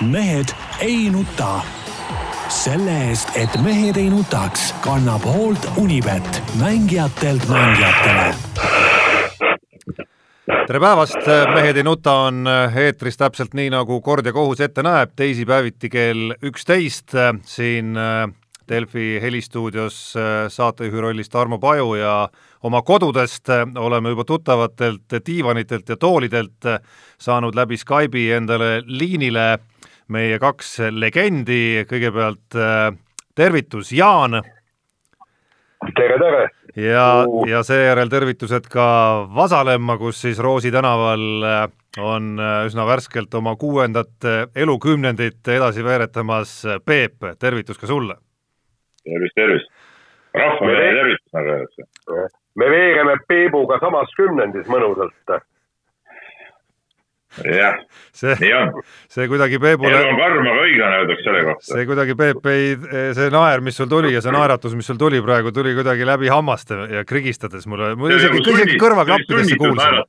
mehed ei nuta. selle eest, et mehed ei nutaks, kannab hoolt Unibet, mängijatelt mängijatele. Tere päevast, Mehed ei nuta on eetris täpselt nii, nagu kord ja kohus ette näeb, teisipäeviti kell üksteist. Siin Delfi helistuudios saatejuhi rollis Tarmo Paju ja oma kodudest oleme juba tuttavatelt diivanitelt ja toolidelt saanud läbi Skype'i endale liinile meie kaks legendi, kõigepealt äh, tervitus, Jaan! tere, tere! ja, ja seejärel tervitused ka Vasalemma, kus siis Roosi tänaval äh, on äh, üsna värskelt oma kuuendat elukümnendit edasi veeretamas Peep, tervitus ka sulle! tervist, tervist! rahvale tervitus, nagu öeldakse. me veereme Peebuga samas kümnendis mõnusalt jah, nii on. see kuidagi Peepule. elu on karm, aga õiglane, öeldakse selle kohta. see kuidagi, Peep, ei, see naer, mis sul tuli ja see naeratus, mis sul tuli praegu, tuli kuidagi läbi hammaste ja krigistades mulle, ma isegi, isegi kõrvaklappidesse kuulsin.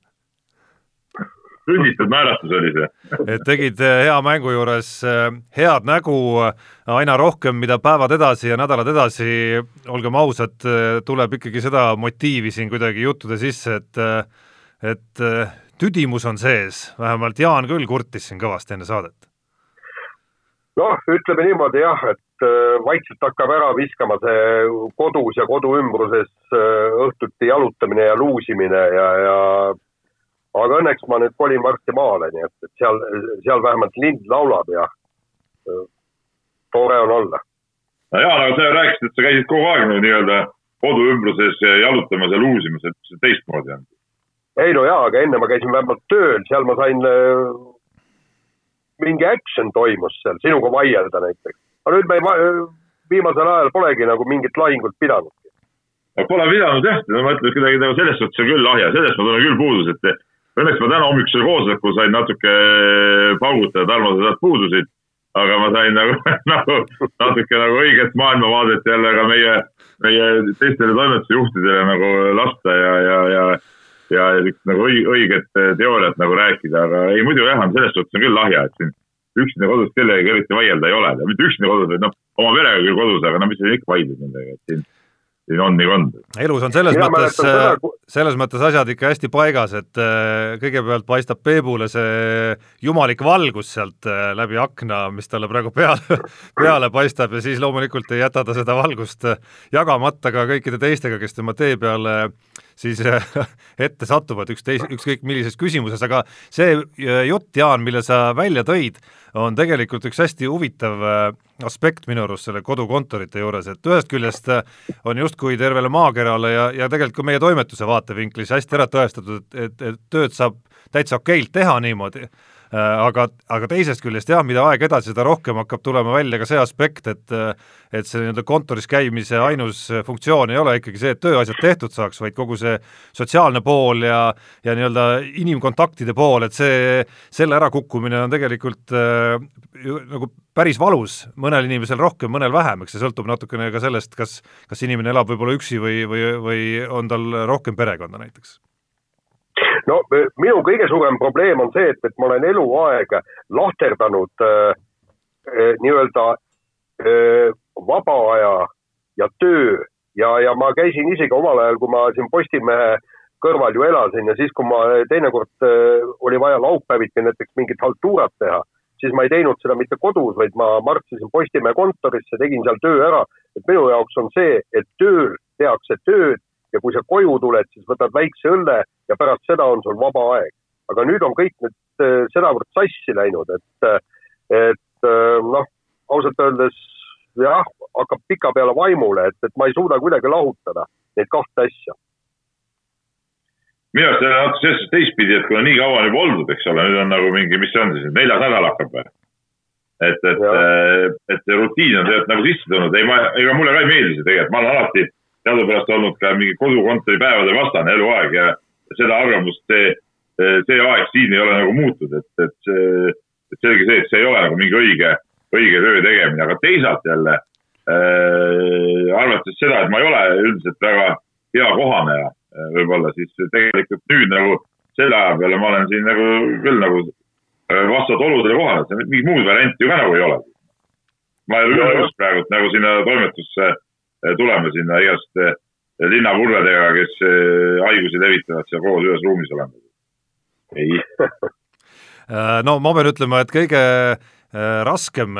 sunnitud naeratus oli see. et tegid eh, hea mängu juures eh, head nägu aina rohkem, mida päevad edasi ja nädalad edasi, olgem ausad, eh, tuleb ikkagi seda motiivi siin kuidagi juttude sisse, et et tüdimus on sees, vähemalt Jaan küll kurtis siin kõvasti enne saadet. noh, ütleme niimoodi jah, et äh, vaikselt hakkab ära viskama see kodus ja kodu ümbruses äh, õhtuti jalutamine ja luusimine ja, ja aga õnneks ma nüüd kolin varsti maale, nii et, et seal, seal vähemalt lind laulab ja äh, tore on olla. no Jaan, aga sa rääkisid, et sa käisid kogu aeg nagu nii-öelda kodu ümbruses jalutamas ja luusimas, et mis see teistmoodi on? Ei no jaa, aga enne ma käisin vähemalt tööl, seal ma sain äh,, mingi action toimus seal, sinuga vaielda näiteks. aga nüüd me ei, viimasel ajal polegi nagu mingit lahingut pidanud. Pole pidanud jah, ma ütlen, kuidagi nagu selles suhtes on küll lahja, sellest ma tunnen küll puudus, et õnneks ma täna hommikusel koosolekul sain natuke paugutada, Tarmo, sa sealt puudusid aga ma sain nagu, nagu natuke nagu õiget maailmavaadet jälle ka meie, meie teistele toimetuse juhtidele nagu lasta ja, ja, ja ja niisugust nagu õiget teooriat nagu rääkida, aga ei muidu jah, on selles suhtes on küll lahja, et siin üksinda kodus kellegagi eriti vaielda ei ole, mitte üksinda kodus, vaid noh, oma perega küll kodus, aga no mis sa ikka vaidled nendega, et siin siin on nii on. elus on selles ja mõttes, äh, selles mõttes asjad ikka hästi paigas, et äh, kõigepealt paistab Peebule see jumalik valgus sealt äh, läbi akna, mis talle praegu peale, peale paistab ja siis loomulikult ei jäta ta seda valgust jagamata ka kõikide teistega, kes tema tee peale siis ette satuvad üksteis, ükskõik millises küsimuses, aga see jutt, Jaan, mille sa välja tõid, on tegelikult üks hästi huvitav äh, aspekt minu arust selle kodukontorite juures, et ühest küljest äh, on justkui tervele maakerale ja, ja tegelikult ka meie toimetuse vaatevinklis hästi ära tõestatud, et, et, et tööd saab täitsa okeilt teha niimoodi. Äh, aga, aga teisest küljest jah, mida aeg edasi, seda rohkem hakkab tulema välja ka see aspekt, et et see nii-öelda kontoris käimise ainus funktsioon ei ole ikkagi see, et tööasjad tehtud saaks, vaid kogu see sotsiaalne pool ja ja nii-öelda inimkontaktide pool, et see, selle ärakukkumine on tegelikult äh, nagu päris valus, mõnel inimesel rohkem, mõnel vähem, eks see sõltub natukene ka sellest, kas kas inimene elab võib-olla üksi või, või, või on tal rohkem perekonda näiteks no minu kõige suurem probleem on see, et, et ma olen eluaeg lahterdanud äh, äh, nii-öelda äh, vaba aja ja töö ja, ja ma käisin isegi omal ajal, kui ma siin Postimehe kõrval ju elasin ja siis, kui ma teinekord äh, oli vaja laupäeviti näiteks mingit haltuurat teha, siis ma ei teinud seda mitte kodus, vaid ma marssisin Postimehe kontorisse, tegin seal töö ära. et minu jaoks on see, et tööl tehakse tööd ja kui sa koju tuled, siis võtad väikse õlle ja pärast seda on sul vaba aeg. aga nüüd on kõik nüüd äh, sedavõrd sassi läinud, et, äh, et äh, noh, ausalt öeldes jah, hakkab pikapeale vaimule, et, et ma ei suuda kuidagi lahutada neid kahte asja minu arust on natuke selles suhtes teistpidi, et kuna nii kaua on juba oldud, eks ole, nüüd on nagu mingi, mis see on siis, neljas nädal hakkab või? et, et, et see rutiin on tegelikult nagu sisse tulnud, ei ma, ega mulle ka ei meeldi see tegelikult, ma olen alati teadupärast olnud ka mingi kodukontori päevade vastane eluaeg ja seda arvamust see, see aeg siin ei ole nagu muutnud, et, et see, et selge see, et see ei ole nagu mingi õige, õige töö tegemine, aga teisalt jälle äh, arvates seda, et ma ei ole üldiselt väga hea kohaneja äh, võib-olla, siis tegelikult nüüd nagu selle aja peale ma olen siin nagu küll nagu vastavalt oludele kohaneda, mingit muud varianti ju ka nagu ei ole. ma ei ole nõus praegu, nagu sinna toimetusse eh, tuleme sinna igast eh, linnapurvedega, kes eh, haigusi levitavad seal koos ühes ruumis olema. ei. no ma pean ütlema, et kõige raskem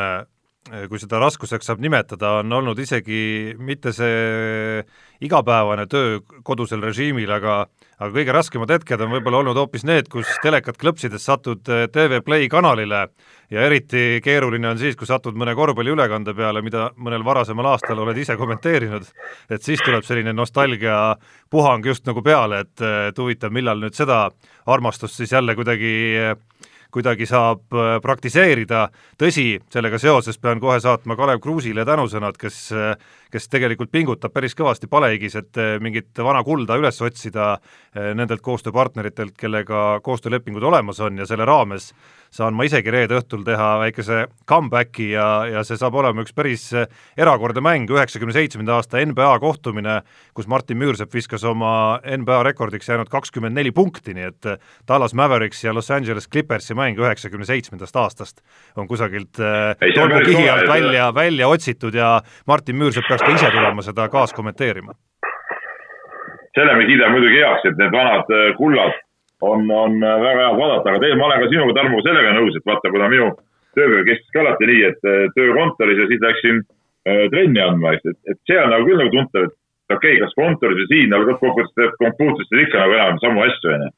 kui seda raskuseks saab nimetada, on olnud isegi mitte see igapäevane töö kodusel režiimil, aga aga kõige raskemad hetked on võib-olla olnud hoopis need, kus telekat klõpsides satud TV Play kanalile ja eriti keeruline on siis, kui satud mõne korvpalliülekande peale, mida mõnel varasemal aastal oled ise kommenteerinud, et siis tuleb selline nostalgiapuhang just nagu peale, et, et huvitav, millal nüüd seda armastust siis jälle kuidagi kuidagi saab äh, praktiseerida, tõsi, sellega seoses pean kohe saatma Kalev Kruusile tänusõnad, kes kes tegelikult pingutab päris kõvasti palehigis, et äh, mingit vana kulda üles otsida äh, nendelt koostööpartneritelt, kellega koostöölepingud olemas on ja selle raames saan ma isegi reede õhtul teha väikese comeback'i ja, ja see saab olema üks päris erakordne mäng, üheksakümne seitsmenda aasta NBA kohtumine, kus Martin Müürsepp viskas oma NBA rekordiks jäänud kakskümmend neli punkti, nii et Dallas Mavericks ja Los Angeles Clippersi mäng üheksakümne seitsmendast aastast on kusagilt äh, tolmukihi alt välja, välja otsitud ja Martin Müürsepp peaks ka ise tulema seda kaaskommenteerima. selle me kiidame muidugi heaks, et need vanad äh, kullad on, on äh, väga head vaadata, aga tegelikult ma olen ka sinuga, Tarmo, sellega nõus, et vaata, kuna minu tööpäev kestis ka alati nii, et töö kontoris ja siis läksin äh, trenni andma, et, et see on nagu küll nagu tuntav, et okei okay,, kas kontoris või siin, aga lõppkokkuvõttes teeb kompuutris ikka nagu enam samu asju, onju.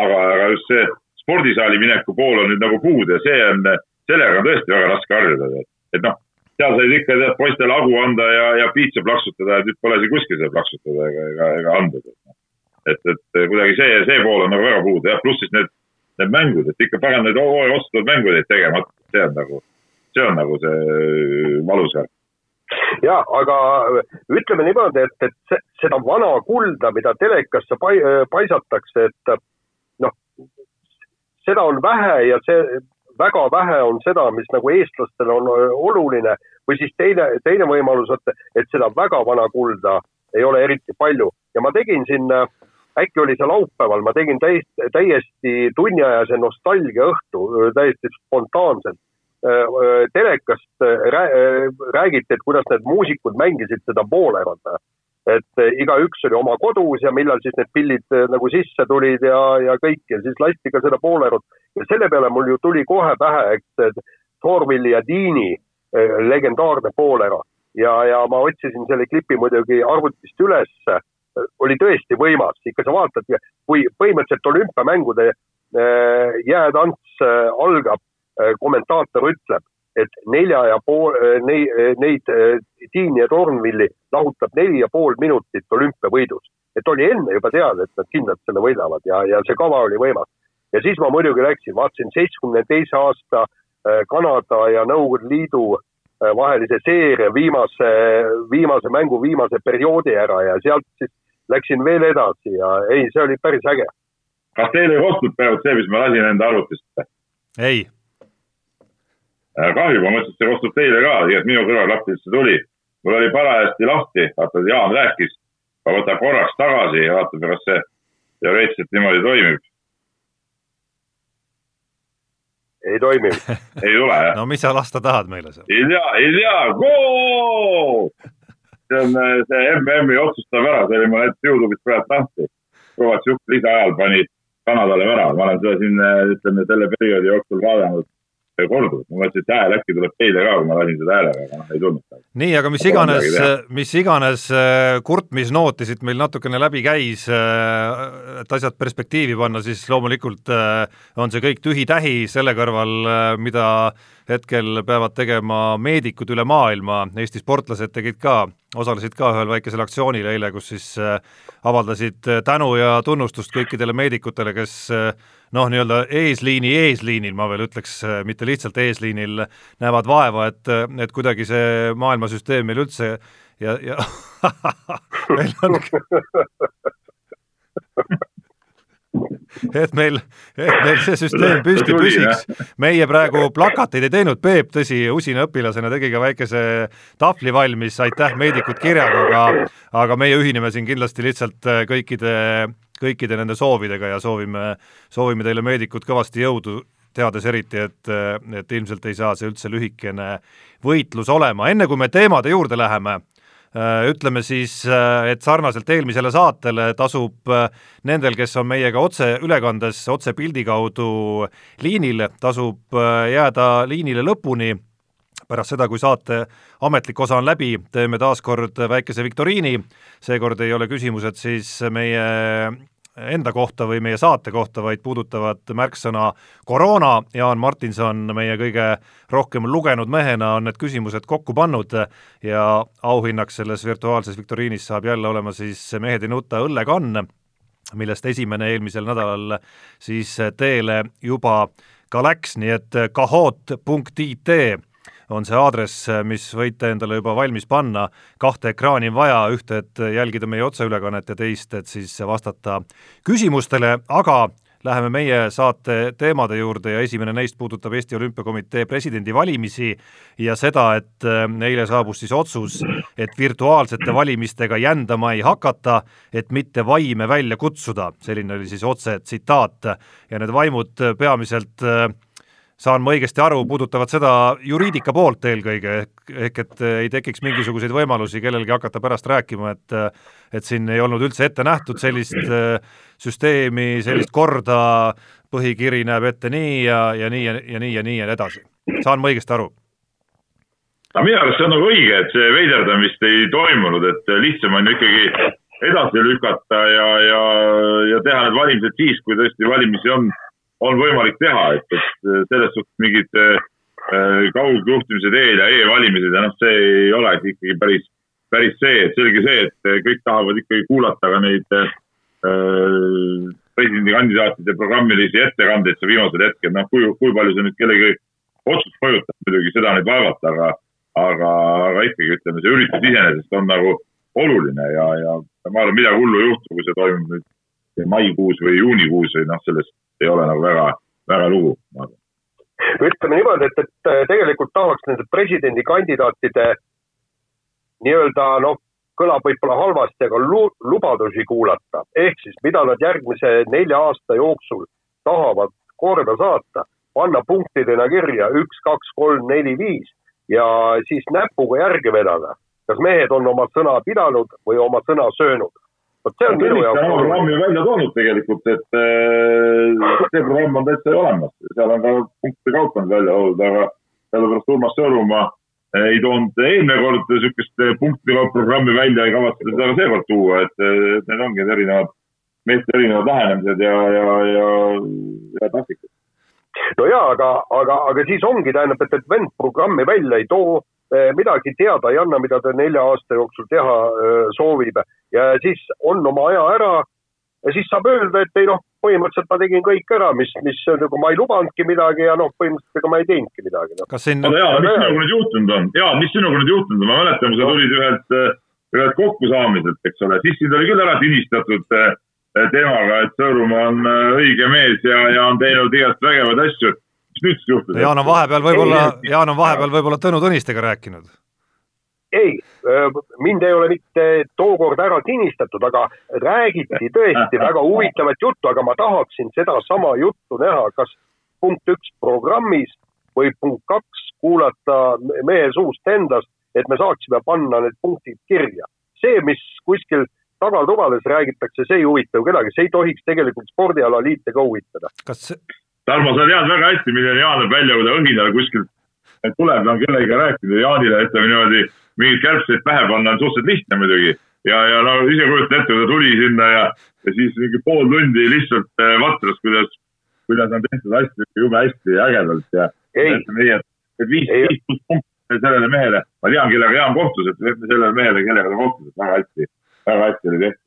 aga, aga just see spordisaali mineku pool on nüüd nagu puudu ja see on, sellega on tõesti väga raske harjuda. et noh, seal said ikka tead poistele hagu anda ja, ja piitsa plaksutada ja nüüd pole see kuskil seda plaksutada ega, ega, ega anda. Et, et kuidagi see, see pool on nagu väga puudu jah, pluss siis need, need mängud, et ikka pagan need hooaja otsustatud mängud jäid tegemata, see on nagu, see on nagu see valus värk ja aga ütleme niimoodi, et, et seda vana kulda, mida telekasse paisatakse, et seda on vähe ja see, väga vähe on seda, mis nagu eestlastele on äh, oluline. Või siis teine, teine võimalus, et, et seda väga vana kulda ei ole eriti palju. Ja ma tegin siin, äh, äkki oli see laupäeval, ma tegin täiesti, täiesti tunniajase nostalgia õhtu, äh, täiesti spontaanselt. telekast räägiti, et kuidas need muusikud mängisid seda Boolerat et eh, igaüks oli oma kodus ja millal siis need pillid eh, nagu sisse tulid ja, ja kõik ja siis lasti ka seda poolerut. ja selle peale mul ju tuli kohe pähe, eks, Thorvilli ja Deani legendaarne poolera ja, ja ma otsisin selle klipi muidugi arvutist ülesse. Oli tõesti võimas, ikka sa vaatad, kui põhimõtteliselt olümpiamängude jäätants algab, kommentaator ütleb, et nelja ja pool, neid, neid Tiini ja Tornvilli lahutab neli ja pool minutit olümpiavõidus. et oli enne juba teada, et nad kindlalt selle võidavad ja, ja see kava oli võimas. ja siis ma muidugi läksin, vaatasin seitsmekümne teise aasta äh, Kanada ja Nõukogude Liidu äh, vahelise seeria viimase, viimase mängu viimase perioodi ära ja sealt siis läksin veel edasi ja ei, see oli päris äge. kas teil ei kostnud praegu see, mis ma lasin enda arvutist? ei. Äh, kahju, ma mõtlesin, et see kostub teile ka, nii et minu kõrvaklapidesse tuli mul oli parajasti lahti, vaata Jaan rääkis, ma võtan korraks tagasi ja vaatan, kas see teoreetiliselt niimoodi toimib. ei toimi ei tule jah? no mis sa lasta tahad meile seal? ei tea, ei tea, gool! See on see MM-i otsustav ära, see oli mul hetk Youtube'is praegu lahti. Kovatšuk lisaajal pani Kanadale värava, ma olen seda siin ütleme selle perioodi jooksul vaadanud korduvalt, ma mõtlesin, et hääl äkki tuleb teile ka, kui ma lasin seda häälega, aga noh, ei tulnud. nii, aga mis iganes, mis iganes äh, kurtmisnooti siit meil natukene läbi käis, äh, et asjad perspektiivi panna, siis loomulikult äh, on see kõik tühi-tähi selle kõrval, mida hetkel peavad tegema meedikud üle maailma, Eesti sportlased tegid ka, osalesid ka ühel väikesel aktsioonil eile, kus siis avaldasid tänu ja tunnustust kõikidele meedikutele, kes noh, nii-öelda eesliini eesliinil, ma veel ütleks, mitte lihtsalt eesliinil, näevad vaeva, et, et kuidagi see maailmasüsteem meil üldse ja, ja meil on et meil, et meil see süsteem püsti püsiks. meie praegu plakateid ei teinud, Peep, tõsi, usina õpilasena tegi ka väikese tahvli valmis, aitäh, meedikud kirjaga, aga aga meie ühineme siin kindlasti lihtsalt kõikide kõikide nende soovidega ja soovime, soovime teile, meedikud, kõvasti jõudu teades eriti, et, et ilmselt ei saa see üldse lühikene võitlus olema, enne kui me teemade juurde läheme, Äh, ütleme siis, äh, et sarnaselt eelmisele saatele tasub äh, nendel, kes on meiega otseülekandes, otsepildi kaudu liinil, tasub jääda liinile lõpuni, pärast seda, kui saate ametlik osa on läbi, teeme taas kord väikese viktoriini, seekord ei ole küsimused siis meie enda kohta või meie saate kohta, vaid puudutavad märksõna koroona. Jaan Martinson meie kõige rohkem lugenud mehena on need küsimused kokku pannud ja auhinnaks selles virtuaalses viktoriinis saab jälle olema siis Mehed ei nuta õllekann, millest esimene eelmisel nädalal siis teele juba ka läks, nii et kahoot.it on see aadress, mis võite endale juba valmis panna, kahte ekraani on vaja, ühte, et jälgida meie otseülekannet ja teist, et siis vastata küsimustele, aga läheme meie saate teemade juurde ja esimene neist puudutab Eesti Olümpiakomitee presidendivalimisi ja seda, et äh, eile saabus siis otsus, et virtuaalsete valimistega jändama ei hakata, et mitte vaime välja kutsuda, selline oli siis otse tsitaat. Ja need vaimud peamiselt äh, saan ma õigesti aru, puudutavad seda juriidika poolt eelkõige, ehk, ehk et ei tekiks mingisuguseid võimalusi kellelgi hakata pärast rääkima, et et siin ei olnud üldse ette nähtud sellist äh, süsteemi, sellist korda, põhikiri näeb ette nii ja, ja nii ja, ja nii ja nii ja nii edasi. saan ma õigesti aru? aga minu arust see on nagu õige, et see veiderdamist ei toimunud, et lihtsam on ikkagi edasi lükata ja, ja, ja teha need valimised siis, kui tõesti valimisi on on võimalik teha, et, et selles suhtes mingid äh, kaugjuhtimise teel ja e-valimised ja noh, see ei ole ikkagi päris, päris see, et selge see, et kõik tahavad ikkagi kuulata ka neid äh, presidendikandidaatide programmilisi ettekandeid seal viimasel hetkel, noh, kui, kui palju see nüüd kellegi otsust mõjutab, muidugi seda nüüd vaevata, aga, aga, aga ikkagi ütleme, see üritus iseenesest on nagu oluline ja, ja ma arvan, midagi hullu ei juhtu, kui see toimub nüüd maikuus või juunikuus või noh, sellest ei ole nagu väga, väga lugu, ma arvan. ütleme niimoodi, et, et äh, tegelikult tahaks nende presidendikandidaatide nii-öelda noh, kõlab võib-olla halvasti, aga lu-, lubadusi kuulata. ehk siis, mida nad järgmise nelja aasta jooksul tahavad korda saata, panna punktidena kirja üks, kaks, kolm, neli, viis ja siis näpuga järgi vedada. kas mehed on oma sõna pidanud või oma sõna söönud vot see on minu jaoks. programmi välja toonud tegelikult, et äh, see programm on täitsa olemas, seal on ka punktide kaupa nüüd välja toodud, aga sellepärast Urmas Sõõrumaa äh, ei toonud eelmine kord niisugust äh, kaupa programmi välja, ei kavatse seda ka seekord tuua, et need ongi need erinevad, meeste erinevad lähenemised ja, ja, ja, ja taktikad. no jaa, aga, aga, aga siis ongi, tähendab, et, et vend programmi välja ei too midagi teada ei anna, mida ta nelja aasta jooksul teha eh, soovib. Ja siis on oma aja ära ja siis saab öelda, et ei noh, põhimõtteliselt ma tegin kõik ära, mis, mis nagu ma ei lubanudki midagi ja noh, põhimõtteliselt ega ma ei teinudki midagi no.. kas siin aga jaa, mis sinuga nüüd juhtunud on? jaa, mis sinuga nüüd juhtunud on, ma mäletan, kui sa tulid ühelt, eh, ühelt kokkusaamiselt, eks ole, siis sind oli küll ära tinistatud temaga, et Sõõrumaa on õige mees ja, ja on teinud igast vägevaid asju nüüd juhtus? Jaan on vahepeal võib-olla, Jaan on vahepeal võib-olla Tõnu Tõnistega rääkinud. ei, mind ei ole mitte tookord ära tinistatud, aga räägiti tõesti väga huvitavat juttu, aga ma tahaksin sedasama juttu näha, kas punkt üks programmis või punkt kaks kuulata mehe suust endast, et me saaksime panna need punktid kirja. see, mis kuskil tagatubades räägitakse, see ei huvita ju kedagi, see ei tohiks tegelikult spordialaliite ka huvitada. kas Tarmo, sa tead väga hästi, milline Jaan näeb välja, kui ta õhinal kuskilt. Tuleb, ta on kellegagi rääkinud ja Jaanile ütleme niimoodi mingeid kärbseid pähe panna on suhteliselt lihtne muidugi. ja, ja no ise kujutan ette, kui ta tuli sinna ja, ja siis mingi pool tundi lihtsalt äh, vatras, kuidas, kuidas on tehtud asju jube hästi ja ägedalt ja et, et viis, viis pluss punkti sellele mehele, ma tean, kellega Jaan kohtus, et sellele mehele, kellega ta kohtus, et väga hästi, väga hästi oli tehtud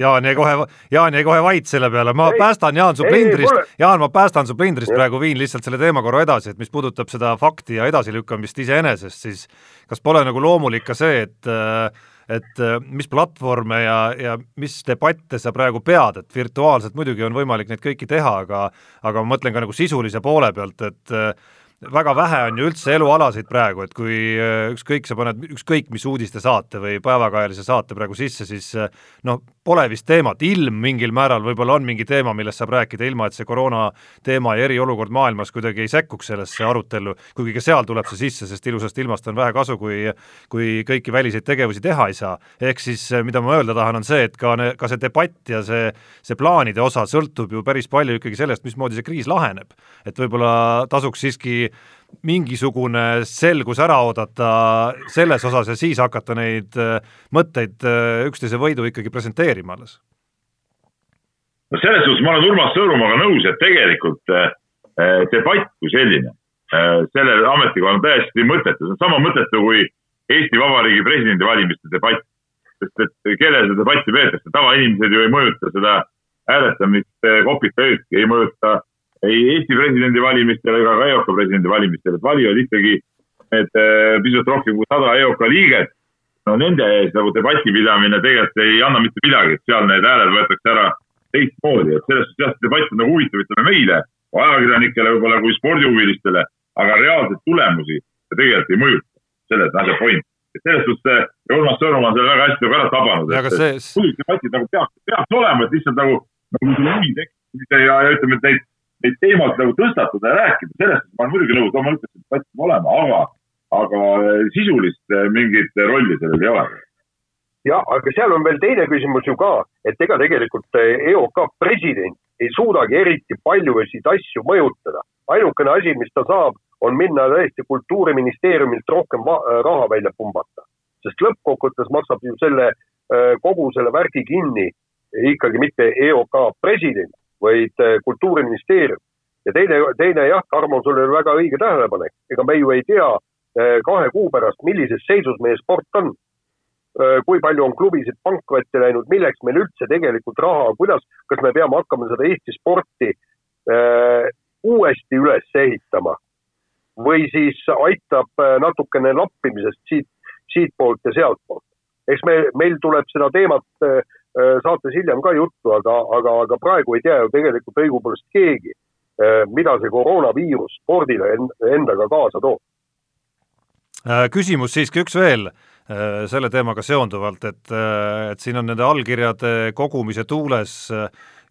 Jaan jäi kohe, Jaan jäi kohe vait selle peale, ma ei, päästan Jaan su plindrist, Jaan, ma päästan su plindrist praegu, viin lihtsalt selle teema korra edasi, et mis puudutab seda fakti ja edasilükkamist iseenesest, siis kas pole nagu loomulik ka see, et et mis platvorme ja, ja mis debatte sa praegu pead, et virtuaalselt muidugi on võimalik neid kõiki teha, aga aga ma mõtlen ka nagu sisulise poole pealt, et väga vähe on ju üldse elualasid praegu, et kui äh, ükskõik, sa paned ükskõik mis uudiste-saate või päevakajalise saate praegu sisse, siis äh, noh, pole vist teemat, ilm mingil määral võib-olla on mingi teema, millest saab rääkida, ilma et see koroona teema ja eriolukord maailmas kuidagi ei sekkuks sellesse arutellu, kuigi ka seal tuleb see sisse, sest ilusast ilmast on vähe kasu, kui kui kõiki väliseid tegevusi teha ei saa. ehk siis äh, mida ma öelda tahan, on see, et ka, ka see debatt ja see, see plaanide osa sõltub ju päris palju ikkagi sellest, mismoodi see kriis laheneb. et võib-olla tasuks siiski mingisugune selgus ära oodata selles osas ja siis hakata neid äh, mõtteid äh, üksteise võidu ikkagi presenteerima alles? no selles suhtes ma olen Urmas Sõõrumaaga nõus, et tegelikult äh, debatt kui selline sellel ametikohal on täiesti mõttetu, see on sama mõttetu kui Eesti Vabariigi presidendivalimiste debatt. sest et kellele seda debatti peetakse, tavainimesed ju ei mõjuta seda hääletamist kopita ööski, ei mõjuta ei Eesti presidendivalimistel ega ka EOK presidendivalimistel, et valivad ikkagi need äh, pisut rohkem kui sada EOK liiget. no nende ees nagu debati pidamine tegelikult ei anna mitte midagi, et seal need hääled võetakse ära teistmoodi, et selles suhtes jah, debatt on nagu huvitav, ütleme meile, ajakirjanikele võib-olla kui spordihuvilistele, aga reaalseid tulemusi see tegelikult ei mõjuta. selles on asja point. et selles suhtes äh, Urmas Sõõrumaa on selle väga hästi ära tabanud, et see... debatid nagu peaks, peaks olema, et lihtsalt nagu, nagu huvi tekkida ja, ja ütleme, et neid neid teemasid nagu tõstatada ja rääkida, sellest ma olen muidugi nõus, loomulikult see debatt peab olema, aga, aga sisulist eh, mingit rolli sellel ei ole. jah, aga seal on veel teine küsimus ju ka, et ega tegelikult EOK president ei suudagi eriti paljusid asju mõjutada. ainukene asi, mis ta saab, on minna tõesti kultuuriministeeriumilt rohkem raha välja pumbata, sest lõppkokkuvõttes maksab ju selle kogu selle värgi kinni ikkagi mitte EOK president, vaid äh, Kultuuriministeerium. ja teine, teine jah, Tarmo, sul oli väga õige tähelepanek, ega me ju ei tea äh, kahe kuu pärast, millises seisus meie sport on. Äh, kui palju on klubisid pankrotti läinud, milleks meil üldse tegelikult raha, kuidas, kas me peame hakkama seda Eesti sporti äh, uuesti üles ehitama või siis aitab natukene lappimisest siit, siitpoolt ja sealtpoolt. eks me, meil tuleb seda teemat saates hiljem ka juttu, aga, aga, aga praegu ei tea ju tegelikult õigupoolest keegi, äh, mida see koroonaviirus spordile endaga kaasa toob. Äh, küsimus siiski üks veel selle teemaga seonduvalt, et, et siin on nende allkirjade kogumise tuules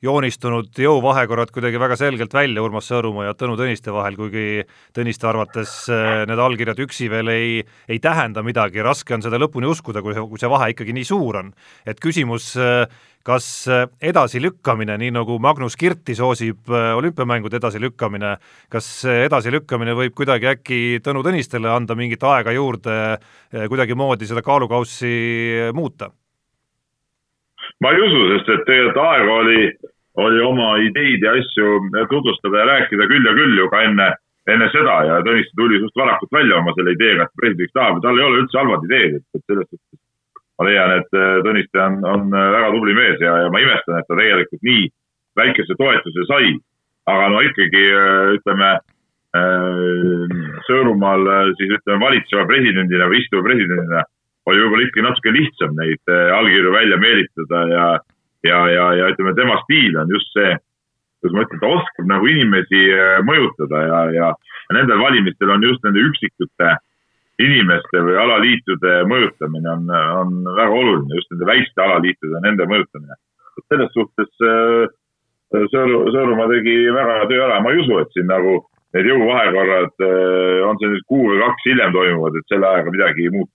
joonistunud jõuvahekorrad kuidagi väga selgelt välja Urmas Sõõrumaa ja Tõnu Tõniste vahel, kuigi Tõniste arvates need allkirjad üksi veel ei, ei tähenda midagi, raske on seda lõpuni uskuda, kui kui see vahe ikkagi nii suur on. et küsimus, kas edasilükkamine, nii nagu Magnus Kirti soosib olümpiamängude edasilükkamine, kas edasilükkamine võib kuidagi äkki Tõnu Tõnistele anda mingit aega juurde, kuidagimoodi seda kaalukaussi muuta? ma ei usu, sest et tegelikult aega oli, oli oma ideid ja asju tutvustada ja rääkida küll ja küll ju ka enne, enne seda ja Tõniste tuli suht varakult välja oma selle ideega, et presidendiks tahab ja tal ei ole üldse halvad ideed, et, et selles suhtes ma leian, et äh, Tõniste on, on väga tubli mees ja, ja ma imestan, et ta tegelikult nii väikese toetuse sai. aga no ikkagi äh, ütleme äh, Sõõrumaal siis ütleme valitseva presidendina või istuva presidendina oli võib-olla ikkagi natuke lihtsam neid äh, allkirju välja meelitada ja, ja, ja, ja ütleme, tema stiil on just see, kuidas ma ütlen, ta oskab nagu inimesi äh, mõjutada ja, ja, ja nendel valimistel on just nende üksikute inimeste või alaliitude mõjutamine on, on väga oluline, just nende väikeste alaliitude, nende mõjutamine. selles suhtes äh, Sõõru, Sõõrumaa tegi väga töö ära, ma ei usu, et siin nagu need jõuvahekorrad, on see nüüd kuu või kaks hiljem toimuvad, et selle ajaga midagi ei muutu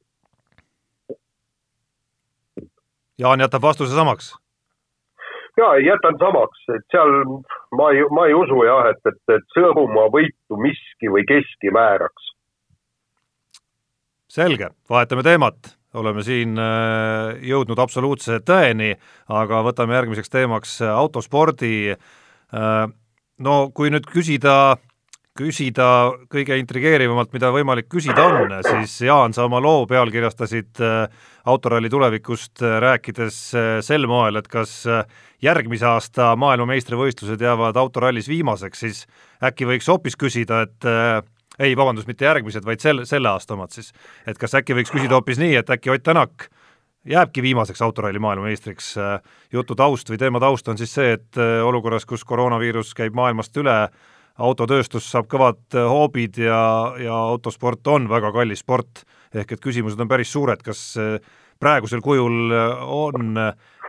Jaan jätab vastuse samaks? Ja jätan samaks, et seal ma ei, ma ei usu jah, et, et, et Sõõrumaa võitu miski või keski määraks. selge, vahetame teemat, oleme siin äh, jõudnud absoluutse tõeni, aga võtame järgmiseks teemaks autospordi. Äh, no kui nüüd küsida küsida kõige intrigeerivamalt, mida võimalik küsida on, siis Jaan, sa oma loo pealkirjastasid äh, autoralli tulevikust äh, rääkides äh, sel moel, et kas järgmise aasta maailmameistrivõistlused jäävad autorallis viimaseks, siis äkki võiks hoopis küsida, et ei, vabandust, mitte järgmised, vaid sel, selle aasta omad siis. et kas äkki võiks küsida hoopis nii, et äkki Ott Tänak jääbki viimaseks autoralli maailmameistriks, jutu taust või teema taust on siis see, et olukorras, kus koroonaviirus käib maailmast üle, autotööstus saab kõvad hoobid ja, ja autosport on väga kallis sport, ehk et küsimused on päris suured, kas praegusel kujul on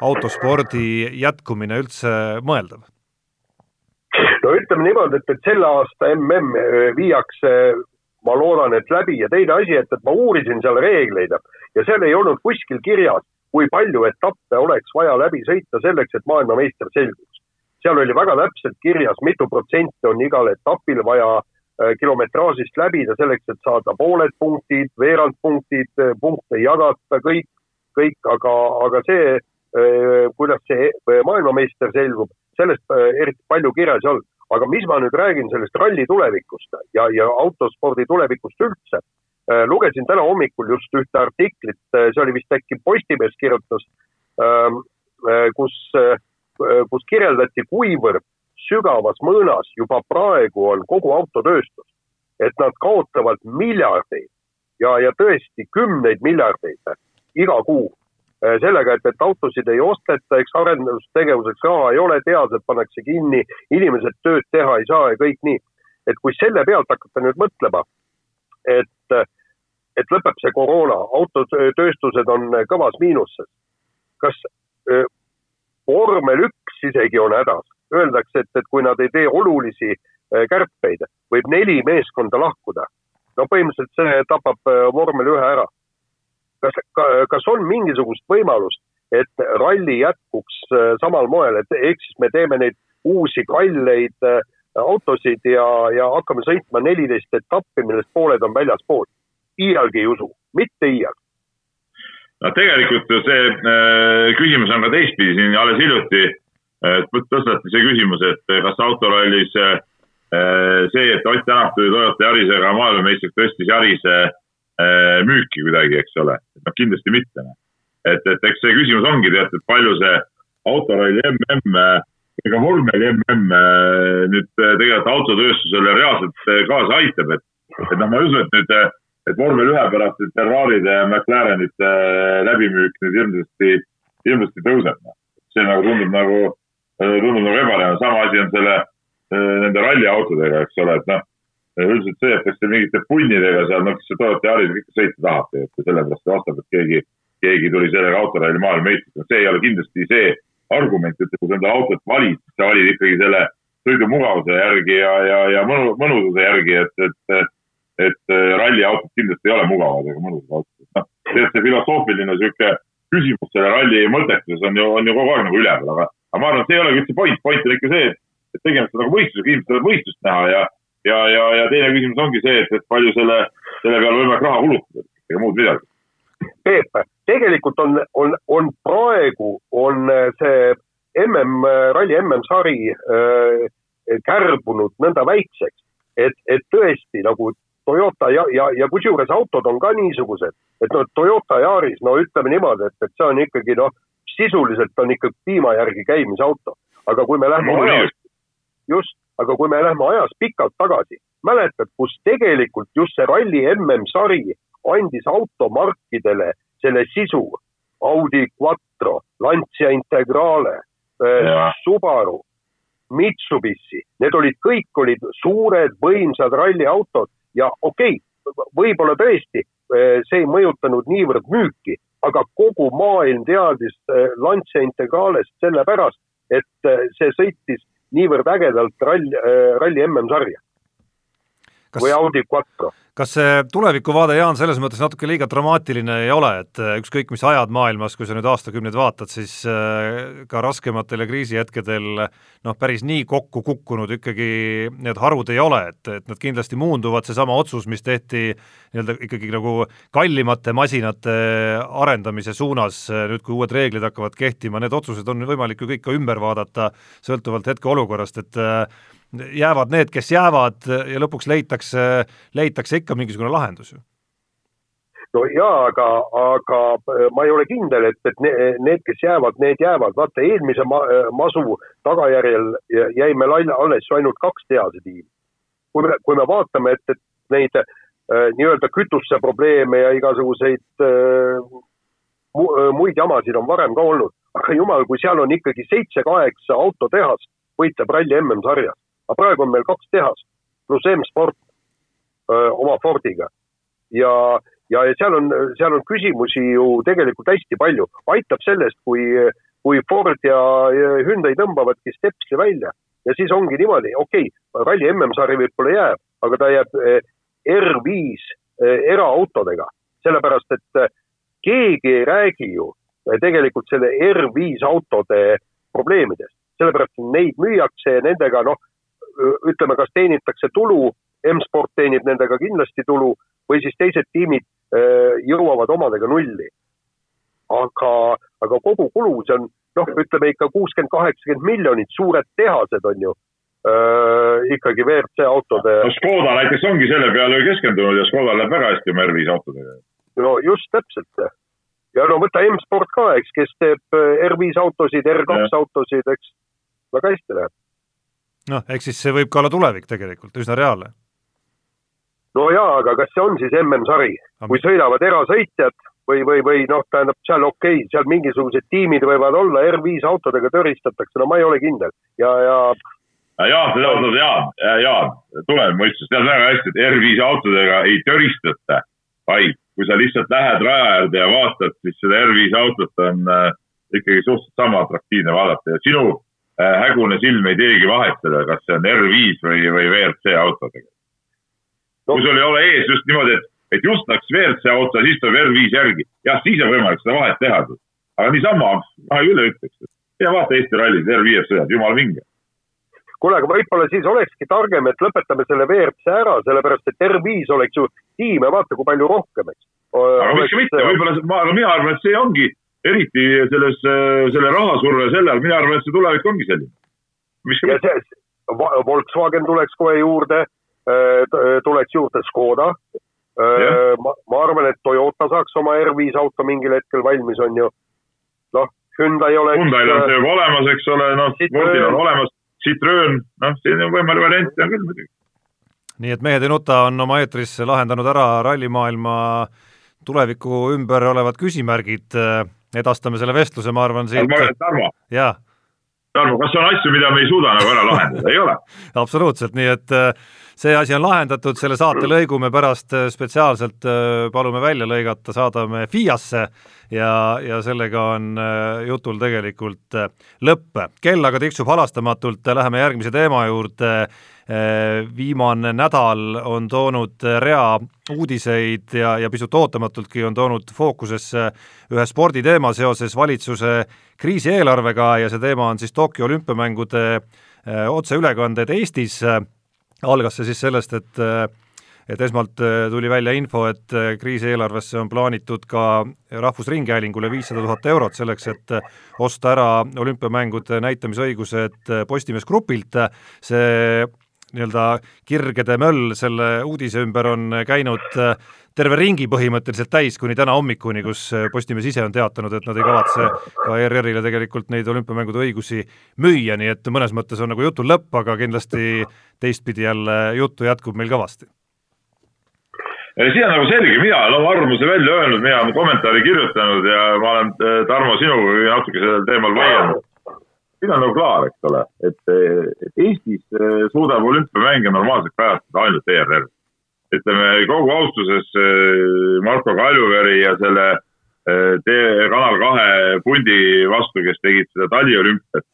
autospordi jätkumine üldse mõeldav? no ütleme niimoodi, et, et selle aasta mm viiakse, ma loodan, et läbi ja teine asi, et, et ma uurisin seal reegleid ja seal ei olnud kuskil kirjas, kui palju etappe oleks vaja läbi sõita selleks, et maailmameister selguks. Seal oli väga täpselt kirjas, mitu protsenti on igal etapil vaja äh, kilometraažist läbida selleks, et saada pooled punktid, veerand punktid, äh, punkte jagata, kõik, kõik, aga, aga see, äh, kuidas see maailmameister selgub, sellest eriti palju kirjas ei olnud. aga mis ma nüüd räägin sellest ralli tulevikust ja, ja autospordi tulevikust üldse lugesin täna hommikul just ühte artiklit, see oli vist äkki Postimees kirjutas, ähm, äh, kus, kus kirjeldati, kuivõrd sügavas mõõnas juba praegu on kogu autotööstus. et nad kaotavad miljardeid ja, ja tõesti kümneid miljardeid iga kuu sellega, et, et autosid ei osteta, eks arendustegevuseks raha ei ole, tehased pannakse kinni, inimesed tööd teha ei saa ja kõik nii. et kui selle pealt hakata nüüd mõtlema, et et lõpeb see koroona, autotööstused on kõvas miinuses. kas öö, vormel üks isegi on hädas, öeldakse, et, et kui nad ei tee olulisi kärpeid, võib neli meeskonda lahkuda. no põhimõtteliselt see tapab vormel ühe ära. kas, kas on mingisugust võimalust, et ralli jätkuks samal moel, et ehk siis me teeme neid uusi kalleid autosid ja, ja hakkame sõitma neliteist etappi, millest pooled on väljaspool iialgi ei usu, mitte iial. No tegelikult ju see äh, küsimus on ka teistpidi, siin alles hiljuti äh, tõstati see küsimus, et kas autorallis äh, see, et Ott Tänak tuli Toyota Yarisega maailmameistriks, tõstis Yarise äh, müüki kuidagi, eks ole. noh, kindlasti mitte. Noh. et, et eks see küsimus ongi tead, et palju see autoralli mm ega vormeli mm äh, nüüd äh, tegelikult autotööstusele reaalselt äh, kaasa aitab, et, et noh, ma ei usu, et nüüd et vormel ühe pärast nüüd Ferraride ja McLarenite äh, läbimüük nüüd hirmsasti, hirmsasti tõuseb. See nagu tundub nagu, äh, tundub nagu ebareaalne, sama asi on selle, äh, nende ralliautodega, eks ole, et noh, üldiselt see, et kas te mingite punnidega seal, noh, kes Toyota Yarisega ikka sõita tahate, et sellepärast vastab, et keegi, keegi tuli sellega autoralli maailmameistriks, no see ei ole kindlasti see argument, et kui sa enda autot valid, sa valid ikkagi selle sõidumugavuse järgi ja, ja, ja mõnu, mõnususe järgi, et, et et äh, ralliautod kindlasti ei ole mugavad ega mõnusad autod. noh, see filosoofiline sihuke küsimus selle ralli mõttetuses on ju, on ju kogu aeg nagu üleval, aga, aga ma arvan, et see ei olegi üldse point, point on ikka see, et, et tegemist on nagu võistlusega, inimesed tahavad võistlust näha ja, ja, ja, ja teine küsimus ongi see, et, et palju selle, selle peale võimalik raha kulutada, ega muud midagi. Peep, tegelikult on, on, on praegu on see mm, ralli MM-sari äh, kärbunud nõnda väikseks, et, et tõesti nagu Toyota ja, ja, ja kusjuures autod on ka niisugused, et noh, Toyota Yaris, no ütleme niimoodi, et, et see on ikkagi noh, sisuliselt on ikka piima järgi käimisauto. aga kui me lähme ajas, just, aga kui me lähme ajas pikalt tagasi, mäletad, kus tegelikult just see ralli MM-sari andis automarkidele selle sisu, Audi Quattro, Lancia Integrale, äh, Subaru, Mitsubishi, need olid, kõik olid suured võimsad ralliautod ja okei okay,, võib-olla tõesti eh, see ei mõjutanud niivõrd müüki, aga kogu maailm teadis eh, Lancia Integralest sellepärast, et eh, see sõitis niivõrd ägedalt ralli, ralli MM-sarja kas, või Audi Quattro. kas see tulevikuvaade, Jaan, selles mõttes natuke liiga dramaatiline ei ole, et äh, ükskõik, mis ajad maailmas, kui sa nüüd aastakümneid vaatad, siis äh, ka raskematel ja kriisihetkedel noh, päris nii kokku kukkunud ikkagi need harud ei ole, et, et nad kindlasti muunduvad, seesama otsus, mis tehti nii-öelda ikkagi nagu kallimate masinate arendamise suunas, äh, nüüd kui uued reeglid hakkavad kehtima, need otsused on võimalik ju kõik ka ümber vaadata, sõltuvalt hetkeolukorrast, et jäävad need, kes jäävad ja lõpuks leitakse, leitakse ikka mingisugune lahendus ju no jaa, aga, aga ma ei ole kindel, et, et need, kes jäävad, need jäävad. vaata, eelmise ma, masu tagajärjel jäi meil alles ainult kaks tehasetiimi. kui me, kui me vaatame, et, et neid äh, nii-öelda kütuse probleeme ja igasuguseid äh, mu, muid jamasid on varem ka olnud, aga jumal, kui seal on ikkagi seitse-kaheksa autotehast võitleb ralli MM-sarjas aga praegu on meil kaks tehast pluss M-sport oma Fordiga. Ja, ja seal on, seal on küsimusi ju tegelikult hästi palju. aitab sellest, kui, kui Ford ja Hyundai tõmbavadki stepsi välja. Ja siis ongi niimoodi, okei okay,, ralli MM-sari võib-olla jääb, aga ta jääb R5 eraautodega, sellepärast et keegi ei räägi ju tegelikult selle R5 autode probleemidest, sellepärast neid müüakse ja nendega noh, ütleme, kas teenitakse tulu, M-sport teenib nendega kindlasti tulu või siis teised tiimid jõuavad omadega nulli. aga, aga kogu kulu, see on noh, ütleme ikka kuuskümmend, kaheksakümmend miljonit, suured tehased on ju äh, ikkagi WRC autode. no Škoda näiteks ongi selle peale keskendunud ja Škodal läheb väga hästi R5 autodega. no just täpselt ja no võta M-sport ka, eks, kes teeb äh, R5 autosid, R2 ja. autosid, eks, väga hästi läheb. Noh, eks siis see võib ka olla tulevik tegelikult, üsna reaalne. no jaa, aga kas see on siis MM-sari, kui sõidavad erasõitjad või, või, või noh, tähendab seal okei okay,, seal mingisugused tiimid võivad olla, R5 autodega tõristatakse, no ma ei ole kindel. Ja, ja Jaan, sa tead, Jaan, Jaan, tuleb mõistus, tead väga hästi, et R5 autodega ei töristata, vaid kui sa lihtsalt lähed raja äärde ja vaatad, siis seda R5 autot on äh, ikkagi suhteliselt sama atraktiivne vaadata. Ja sinu hägune silm ei teegi vahet seda, kas see on R5 või, või WRC auto tegelikult no.. kui sul ei ole ees just niimoodi, et, et just läks WRC auto, siis tuleb R5 järgi, jah, siis on võimalik seda vahet teha. aga niisama, ma ei ütleks, et ja vaata Eesti rallis, R5-s sõidad, jumala vinge. Kuule, aga võib-olla siis olekski targem, et lõpetame selle WRC ära, sellepärast et R5 oleks ju tiime, vaata kui palju rohkem, eks. aga miks mitte, võib-olla, ma, aga mina arvan, et see ongi eriti selles, selle rahasurve selle all, mina arvan, et see tulevik ongi selline. ja see, Volkswagen tuleks kohe juurde, tuleks juurde Škoda. ma, ma arvan, et Toyota saaks oma R5 auto mingil hetkel valmis, on ju. noh, Hyundai oleks. Hyundai'l on see juba olemas, eks ole, noh, Fordil on olemas Citroen, noh, selline võimalik variant on küll muidugi. nii et Mehed ei nuta on oma eetris lahendanud ära rallimaailma tuleviku ümber olevad küsimärgid, edastame selle vestluse, ma arvan, siit Tarmo. Tarmo, kas on asju, mida me ei suuda nagu ära lahendada, ei ole? absoluutselt, nii et äh, see asi on lahendatud, selle saatelõigu me pärast äh, spetsiaalselt äh, palume välja lõigata, saadame FIAsse ja, ja sellega on jutul tegelikult lõpp. kell aga tiksub halastamatult, läheme järgmise teema juurde. Viimane nädal on toonud rea uudiseid ja, ja pisut ootamatultki on toonud fookusesse ühe sporditeema seoses valitsuse kriisieelarvega ja see teema on siis Tokyo olümpiamängude otseülekanded Eestis. Algas see siis sellest, et et esmalt äh, tuli välja info, et äh, kriisieelarvesse on plaanitud ka Rahvusringhäälingule viissada tuhat eurot selleks, et äh, osta ära olümpiamängude näitamisõigused Postimees Grupilt, see nii-öelda kirgede möll selle uudise ümber on käinud terve ringi põhimõtteliselt täis kuni täna hommikuni, kus äh, Postimees ise on teatanud, et nad ei kavatse ka ERR-ile tegelikult neid olümpiamängude õigusi müüa, nii et mõnes mõttes on nagu jutul lõpp, aga kindlasti teistpidi jälle juttu jätkub meil kõvasti. siin on nagu selge, mina olen oma arvamuse välja öelnud, mina olen kommentaari kirjutanud ja ma olen, äh, Tarmo, sinuga natuke sellel teemal vaielnud. Siin on nagu klaar, eks ole, et, et Eestis äh, suudab olümpiamänge normaalselt kajastada ainult ERR ütleme kogu austuses äh, Marko Kaljuveri ja selle äh, Kanal kahe pundi vastu, kes tegid seda taliolümpiat.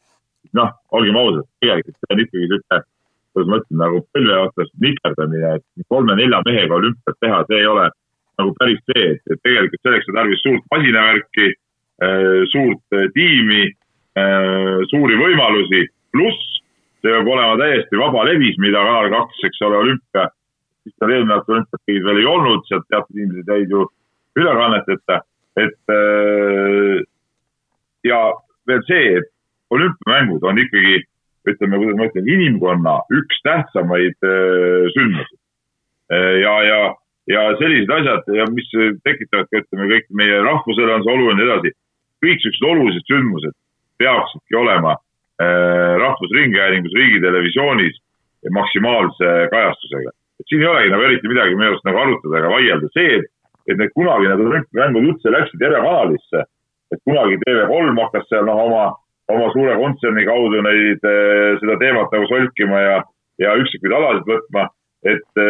noh, olgem ausad, tegelikult see on ikkagi sihuke, kuidas ma ütlen, nagu põlve otsas nikerdamine, et kolme-nelja mehega olümpiat teha, see ei ole nagu päris see, et, tegelikult selleks on tarvis suurt masinavärki, suurt tiimi, suuri võimalusi, pluss see peab olema täiesti vaba levis, mida Kanal kaks, eks ole, olümpia siis tal eelmine aasta olümpiaid veel ei olnud, sealt teatud inimesed jäid ju ülekanneteta, et äh, ja veel see, et olümpiamängud on ikkagi, ütleme, kuidas ma ütlen, inimkonna üks tähtsamaid äh, sündmusi. Äh, ja, ja, ja sellised asjad ja mis tekitavad ka, ütleme, kõik meie rahvusele on see oluline edasi. kõik siuksed olulised sündmused peaksidki olema Rahvusringhäälingus, Riigitelevisioonis maksimaalse kajastusega et siin ei olegi nagu eriti midagi minu arust nagu arutada ega vaielda, see, et, need kunagi need olümpiamängud üldse läksid erakanalisse, et kunagi TV3 hakkas seal noh, oma, oma suure kontserni kaudu neid, eh, seda teemat nagu solkima ja, ja üksikuid alasid võtma, et,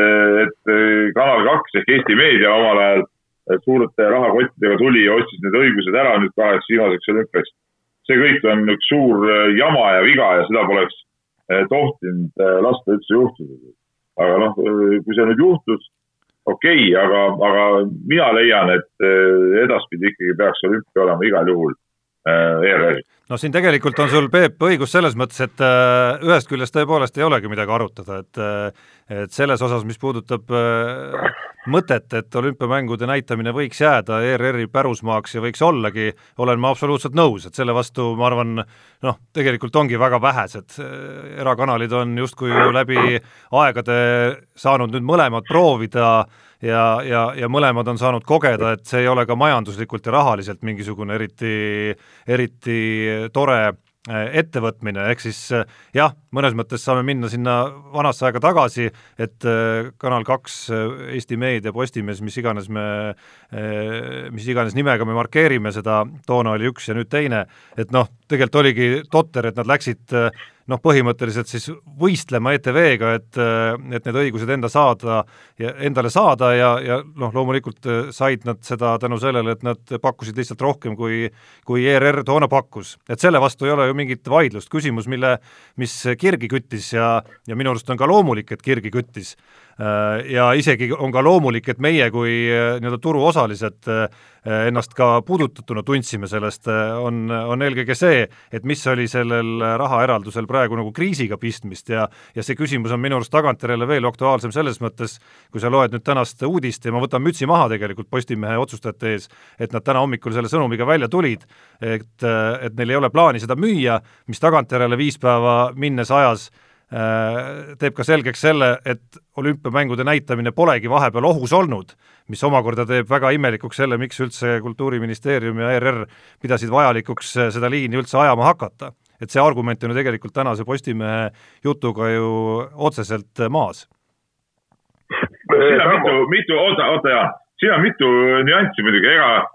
et Kanal kaks ehk Eesti Meedia omal ajal suurte rahakottidega tuli ja ostis need õigused ära nüüd kaheks viimaseks olümpiaks. See kõik on üks suur jama ja viga ja seda poleks tohtinud lasta üldse juhtuda. aga noh, kui see nüüd juhtus, okei okay,, aga, aga mina leian, et edaspidi ikkagi peaks olümpia olema igal juhul ERR-i no siin tegelikult on sul, Peep, õigus selles mõttes, et äh, ühest küljest tõepoolest ei olegi midagi arutada, et äh, et selles osas, mis puudutab äh, mõtet, et olümpiamängude näitamine võiks jääda ERR-i pärusmaaks ja võiks ollagi, olen ma absoluutselt nõus, et selle vastu ma arvan, noh, tegelikult ongi väga vähesed erakanalid on justkui läbi aegade saanud nüüd mõlemad proovida äh, ja, ja, ja mõlemad on saanud kogeda, et see ei ole ka majanduslikult ja rahaliselt mingisugune eriti, eriti tore äh, ettevõtmine, ehk siis äh, jah, mõnes mõttes saame minna sinna vanasse aega tagasi, et äh, Kanal kaks, Eesti Meedia, Postimees, mis iganes me, mis iganes nimega me markeerime seda, toona oli üks ja nüüd teine, et noh, tegelikult oligi totter, et nad läksid noh, põhimõtteliselt siis võistlema ETV-ga, et, et need õigused enda saada ja endale saada ja, ja noh, loomulikult said nad seda tänu sellele, et nad pakkusid lihtsalt rohkem, kui kui ERR toona pakkus. et selle vastu ei ole ju mingit vaidlust, küsimus, mille, mis kirgi küttis ja, ja minu arust on ka loomulik, et kirgi küttis, Äh, ja isegi on ka loomulik, et meie kui äh, nii-öelda turuosalised äh, ennast ka puudutatuna tundsime sellest, on, on eelkõige see, et mis oli sellel rahaeraldusel praegu nagu kriisiga pistmist ja ja see küsimus on minu arust tagantjärele veel aktuaalsem selles mõttes, kui sa loed nüüd tänast uudist ja ma võtan mütsi maha tegelikult Postimehe otsustajate ees, et nad täna hommikul selle sõnumiga välja tulid, et, et neil ei ole plaani seda müüa, mis tagantjärele viis päeva minnes ajas Äh, teeb ka selgeks selle, et olümpiamängude näitamine polegi vahepeal ohus olnud, mis omakorda teeb väga imelikuks selle, miks üldse Kultuuriministeerium ja ERR pidasid vajalikuks seda liini üldse ajama hakata. et see argument on ju tegelikult tänase Postimehe jutuga ju otseselt maas. siin on mitu, mitu, oota, oota Jaan, siin on mitu nüanssi muidugi, ega Äh,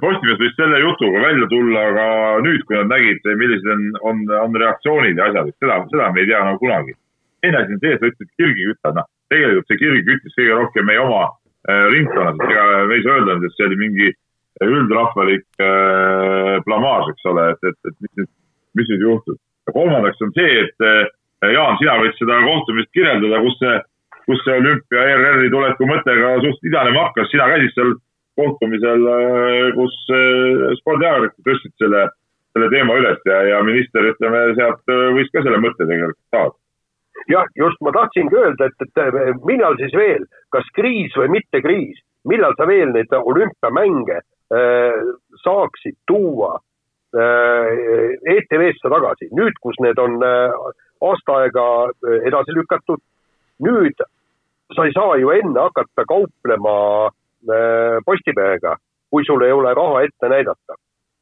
Postimees võis selle jutuga välja tulla, aga nüüd, kui nad nägid, millised on, on, on reaktsioonid ja asjad, et seda, seda me ei tea nagu kunagi. teine asi on see, et sa ütlesid kirgikütta, noh, tegelikult see kirg küttis kõige rohkem meie oma äh, ringkonnas, ega me ei saa öelda, et see oli mingi üldrahvalik äh, blamaaž, eks ole, et, et, et mis nüüd, mis nüüd juhtus. ja kolmandaks on see, et äh, Jaan, sina võid seda kohtumist kirjeldada, kus see, kus see olümpia ERR-i tuleku mõte ka suht idanema hakkas, sina käisid seal kohtumisel, äh, kus äh, spordiajakirjanikud tõstsid selle, selle teema üles ja, ja minister, ütleme, sealt äh, võis ka selle mõtte tegelikult saada. Jah, just ma tahtsingi öelda, et, et millal siis veel, kas kriis või mitte kriis, millal sa veel neid olümpiamänge äh, saaksid tuua äh, ETV-sse tagasi, nüüd, kus need on äh, aasta aega edasi lükatud, nüüd sa ei saa ju enne hakata kauplema Postimehega, kui sul ei ole raha ette näidata.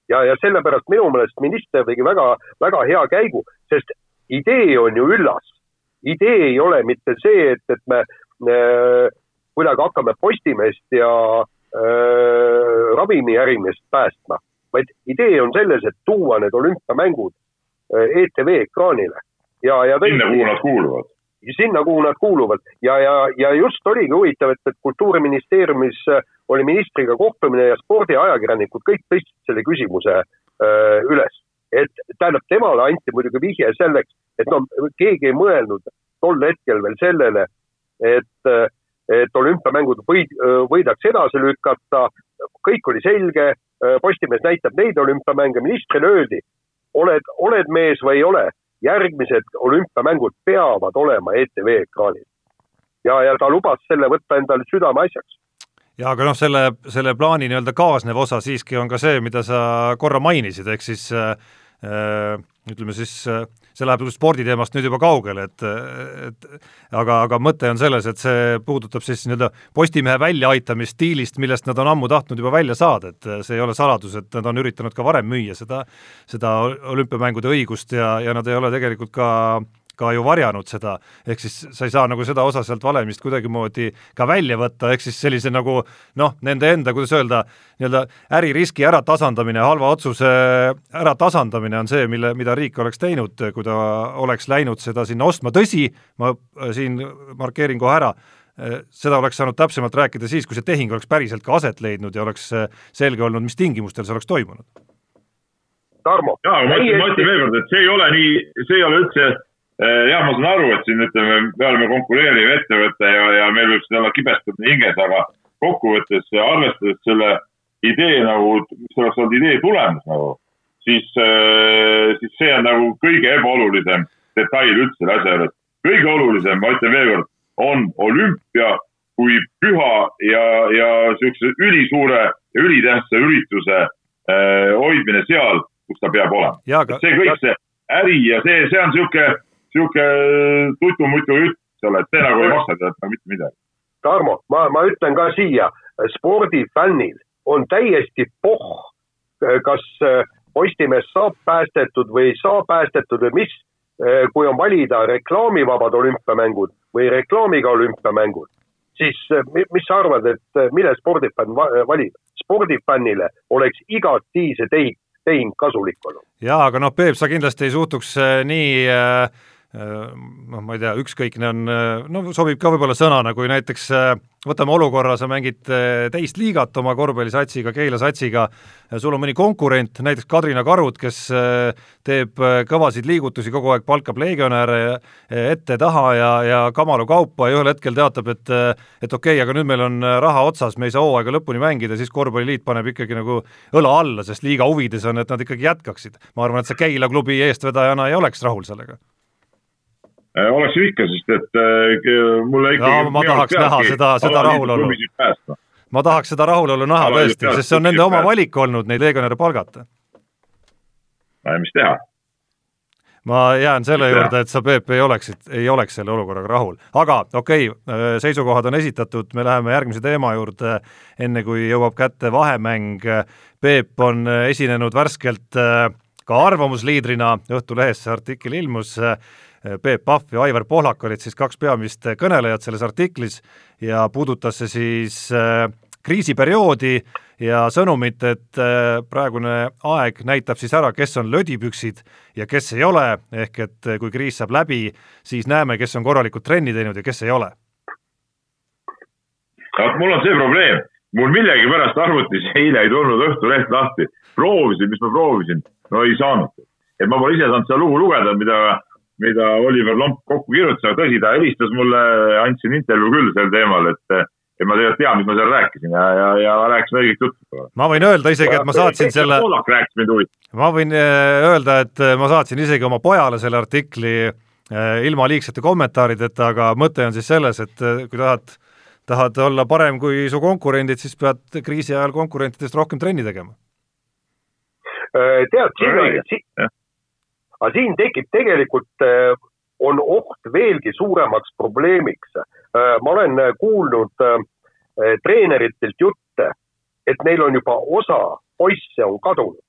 ja, ja sellepärast minu meelest minister tegi väga, väga hea käigu, sest idee on ju üllas. idee ei ole mitte see, et, et me äh, kuidagi hakkame Postimeest ja äh, ravimiärimeest päästma, vaid idee on selles, et tuua need olümpiamängud äh, ETV ekraanile ja, ja sinna, kuhu nad kuuluvad sinna, kuhu nad kuuluvad. Ja, ja, ja just oligi huvitav, et, et Kultuuriministeeriumis äh, oli ministriga kohtumine ja spordiajakirjanikud kõik tõstsid selle küsimuse öö, äh, üles. et tähendab, temale anti muidugi vihje selleks, et no keegi ei mõelnud tol hetkel veel sellele, et, et olümpiamängud võid, võidaks edasi lükata, kõik oli selge, Postimees näitab neid olümpiamänge, ministrile öeldi, oled, oled mees või ei ole järgmised olümpiamängud peavad olema ETV ekraanil. ja, ja ta lubas selle võtta endale südameasjaks jaa, aga noh, selle, selle plaani nii-öelda kaasnev osa siiski on ka see, mida sa korra mainisid, ehk siis äh, äh ütleme siis äh, see läheb sporditeemast nüüd juba kaugele, et et aga, aga mõte on selles, et see puudutab siis nii-öelda Postimehe väljaaitamist stiilist, millest nad on ammu tahtnud juba välja saada, et see ei ole saladus, et nad on üritanud ka varem müüa seda, seda olümpiamängude õigust ja, ja nad ei ole tegelikult ka ka ju varjanud seda, ehk siis sa ei saa nagu seda osa sealt valemist kuidagimoodi ka välja võtta, ehk siis sellise nagu noh, nende enda, kuidas öelda, nii-öelda äririski äratasandamine, halva otsuse äratasandamine on see, mille, mida riik oleks teinud, kui ta oleks läinud seda sinna ostma, tõsi, ma siin markeerin kohe ära, seda oleks saanud täpsemalt rääkida siis, kui see tehing oleks päriselt ka aset leidnud ja oleks selge olnud, mis tingimustel see oleks toimunud. Tarmo. jaa, ma ütlen, ma ütlen veel kord, et see ei ole nii, see ei ole üldse jah, ma saan aru, et siin ütleme, me oleme konkureeriv ettevõte ja, ja meil võib siin olla kibestumine hinges, aga kokkuvõttes arvestades selle idee nagu, mis oleks olnud idee tulemus nagu, siis, eh, siis see on nagu kõige ebaolulisem detail üldse selle asja juures. kõige olulisem, ma ütlen veel kord, on olümpia kui püha ja, ja niisuguse ülisuure ja ülitähtsa ürituse äh, hoidmine seal kus ta peab olema. See kõik, see äri ja see, see on sihuke, sihuke tutu-mutu jutt, eks ole, et see nagu ei maksa tead nagu mitte midagi. Tarmo, ma, ma ütlen ka siia, spordifännil on täiesti pohh, kas äh, Postimees saab päästetud või ei saa päästetud või mis, äh, kui on valida reklaamivabad olümpiamängud või reklaamiga olümpiamängud, siis äh, mis sa arvad, et mille spordifänn valib? spordifännile oleks igati see tehing tehing kasulik olnud. jaa, aga noh, Peep, sa kindlasti ei suhtuks nii Äh, noh, ma ei tea, ükskõikne on, äh, no sobib ka võib-olla sõnana, kui näiteks äh, võtame olukorra, sa mängid teist liigat oma korvpallisatsiga, Keila satsiga, sul on mõni konkurent, näiteks Kadrina Karud, kes teeb kõvasid liigutusi, kogu aeg palkab legionäre ette-taha ja, ja kamalu kaupa ja ühel hetkel teatab, et et okei okay,, aga nüüd meil on raha otsas, me ei saa hooaega lõpuni mängida, siis korvpalliliit paneb ikkagi nagu õla alla, sest liiga huvides on, et nad ikkagi jätkaksid. ma arvan, et see Keila klubi eestvedajana ei oleks rahul sellega Äh, oleks ju ikka, sest et äh, mulle ikkagi ma tahaks näha seda, seda rahulolu. ma tahaks seda rahulolu näha tõesti, sest see on nende oma valik olnud neid legionäre palgata. mis teha? ma jään selle juurde, et sa, Peep, ei oleksid, ei oleks selle olukorraga rahul. aga okei okay,, äh, seisukohad on esitatud, me läheme järgmise teema juurde, enne kui jõuab kätte vahemäng. Peep on esinenud värskelt ka arvamusliidrina, Õhtulehes see artikkel ilmus Peep Pahv ja Aivar Pohlak olid siis kaks peamist kõnelejat selles artiklis ja puudutas see siis äh, kriisiperioodi ja sõnumit, et äh, praegune aeg näitab siis ära, kes on lödipüksid ja kes ei ole, ehk et kui kriis saab läbi, siis näeme, kes on korralikult trenni teinud ja kes ei ole. mul on see probleem, mul millegipärast arvutis eile ei tulnud Õhtuleht lahti, proovisin, mis ma proovisin, no ei saanud. et ma pole ise saanud seda lugu lugeda, mida mida Oliver Lomp kokku kirjutas, aga tõsi, ta helistas mulle, andsin intervjuu küll sel teemal, et et ma tegelikult tean, mis ma seal rääkisin ja, ja, ja rääkisin õigeks juttu. ma võin öelda isegi, et ma saatsin selle, ma võin äh, öelda, et äh, ma saatsin isegi oma pojale selle artikli äh, ilma liigsete kommentaarideta, aga mõte on siis selles, et kui tahad, tahad olla parem kui su konkurendid, siis pead kriisi ajal konkurentidest rohkem trenni tegema. tead, siin, aga siin tekib tegelikult, äh, on oht veelgi suuremaks probleemiks. Äh, ma olen äh, kuulnud treeneritelt jutte, et neil on juba osa poisse on kadunud.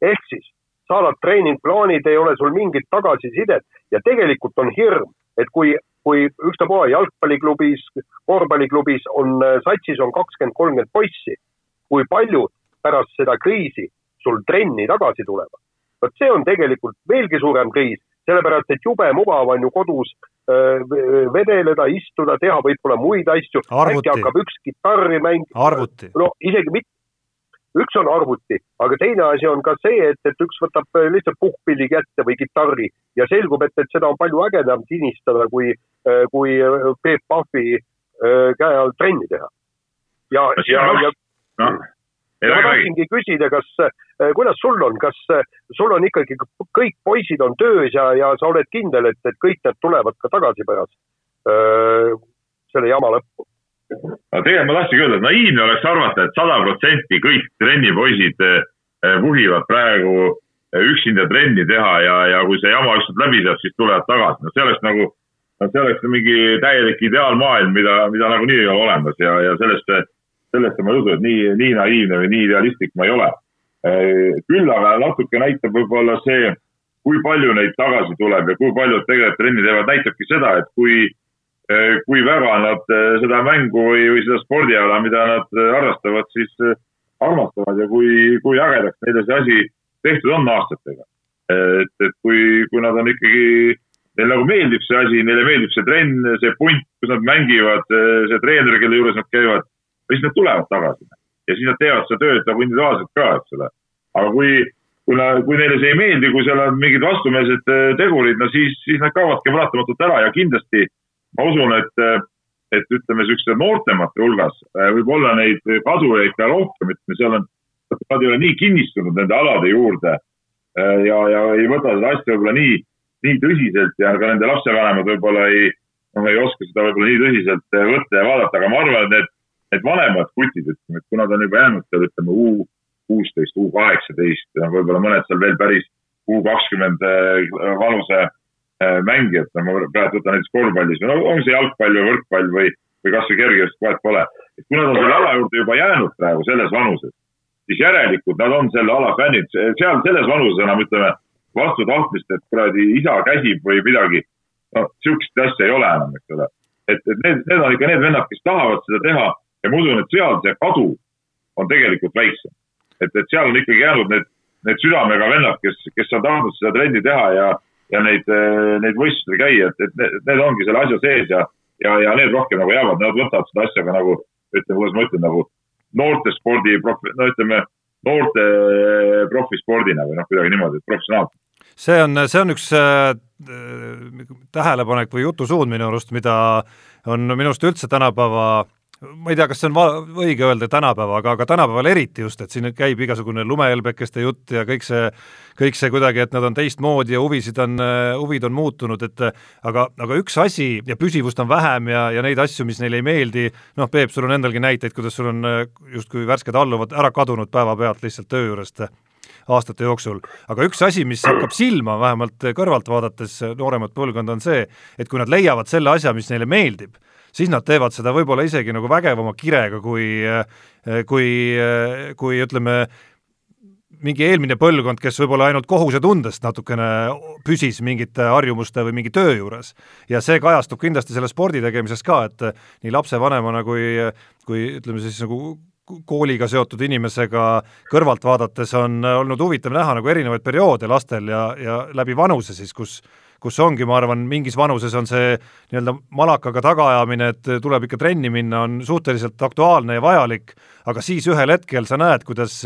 ehk siis saadad treeningplaanid, ei ole sul mingit tagasisidet ja tegelikult on hirm, et kui, kui ükstapuha jalgpalliklubis, korvpalliklubis on, satsis on kakskümmend, kolmkümmend poissi, kui paljud pärast seda kriisi sul trenni tagasi tulevad vot see on tegelikult veelgi suurem kriis, sellepärast et jube mugav on ju kodus vedeleda, istuda, teha võib-olla muid asju, äkki hakkab üks kitarri mängima. no isegi mitte, üks on arvuti, aga teine asi on ka see, et, et üks võtab lihtsalt puhkpilli kätte või kitarri ja selgub, et, et seda on palju ägedam sinistada, kui, kui Peep Pahvi käe all trenni teha. ja, ja, ja no ja ma tahtsingi küsida, kas, äh, kuidas sul on, kas äh, sul on ikkagi kõik poisid on töös ja, ja sa oled kindel, et, et kõik need tulevad ka tagasi pärast äh, selle jama lõppu? no tegelikult ma tahtsingi öelda, et naiivne oleks arvata et, et sada protsenti kõik trennipoisid vuhivad praegu üksinda trenni teha ja, ja kui see jama ükskord läbi saab, siis tulevad tagasi. no see oleks nagu, no see oleks mingi täielik ideaalmaailm, mida, mida nagunii ei ole olemas ja, ja sellest sellesse ma ei usu, et nii, nii naiivne või nii idealistlik ma ei ole. küll aga natuke näitab võib-olla see kui palju neid tagasi tuleb ja kui palju tegelikult trenni teevad, näitabki seda, et kui, eh, kui väga nad eh, seda mängu või, või seda spordiala, mida nad eh, harrastavad, siis armastavad ja kui, kui ägedaks neile see asi tehtud on aastatega. et, et kui, kui nad on ikkagi, neile nagu meeldib see asi, neile meeldib see trenn, see punt, kus nad mängivad, see treener, kelle juures nad käivad, siis nad tulevad tagasi. ja siis nad teevad seda tööd nagu individuaalselt ka, eks ole. aga kui kuna, kui neile see ei meeldi, kui seal on mingid vastumeelsed äh, tegurid, no siis, siis nad kaovadki paratamatult ära ja kindlasti ma usun, et, äh, et ütleme, niisuguste noortemate hulgas äh, võib olla neid kadujaid ka rohkem, ütleme, seal on, nad ei ole nii kinnistunud nende alade juurde ja, ja ei võta seda asja võib-olla nii, nii tõsiselt ja ka nende lapsevanemad võib-olla ei, noh, ei oska seda võib-olla nii tõsiselt võtta ja vaadata, aga ma arvan, et need, need vanemad kutid, ütleme, et kui nad on juba jäänud seal, ütleme, U kuusteist, U kaheksateist võib-olla mõned seal veel päris U kakskümmend äh, vanuse äh, mängijad, no ma praegu võtan näiteks korvpallis või no on see jalgpall või võrkpall või, või kasvõi kergejõustik, vahet pole. et kui nad on selle ala juurde juba jäänud praegu selles vanuses, siis järelikult nad on selle ala fännid, seal selles vanuses enam ütleme vastu tahtmist, et kuradi isa käsib või midagi. no sihukest asja ei ole enam, eks ole. et, et need, need on ikka need vennad, kes tahavad seda teha ja ma usun, et seal see kadu on tegelikult väiksem. Et, et seal on ikkagi jäänud need, need südamega vennad, kes, kes on tahtnud seda trenni teha ja, ja neid, neid võistlustel käia, et, et need, need ongi selle asja sees ja, ja, ja need rohkem nagu jäävad, nad võtavad seda asja ka nagu, ütleme, kuidas ma ütlen, nagu noortespordi, no ütleme, noorte profispordina või noh, kuidagi niimoodi, professionaalselt. See on, see on üks äh, tähelepanek või jutusuund minu arust, mida on minu arust üldse tänapäeva ma ei tea, kas see on õige öelda tänapäeva, aga, aga tänapäeval eriti just, et siin käib igasugune lumehelbekeste jutt ja kõik see, kõik see kuidagi, et nad on teistmoodi ja huvisid on, huvid on muutunud, et aga, aga üks asi ja püsivust on vähem ja, ja neid asju, mis neile ei meeldi, noh, Peep, sul on endalgi näiteid, kuidas sul on justkui värsked alluvad ära kadunud päevapealt lihtsalt töö juurest aastate jooksul. aga üks asi, mis hakkab silma, vähemalt kõrvalt vaadates nooremat põlvkonda, on see, et kui nad leiavad selle asja, mis neile meeldib, siis nad teevad seda võib-olla isegi nagu vägevama kirega, kui, kui, kui ütleme, mingi eelmine põlvkond, kes võib-olla ainult kohusetundest natukene püsis mingite harjumuste või mingi töö juures. ja see kajastub kindlasti selles spordi tegemises ka, et nii lapsevanemana kui, kui ütleme siis nagu kooliga seotud inimesega kõrvalt vaadates on olnud huvitav näha nagu erinevaid perioode lastel ja, ja läbi vanuse siis, kus kus ongi, ma arvan, mingis vanuses on see nii-öelda malakaga tagaajamine, et tuleb ikka trenni minna, on suhteliselt aktuaalne ja vajalik, aga siis ühel hetkel sa näed, kuidas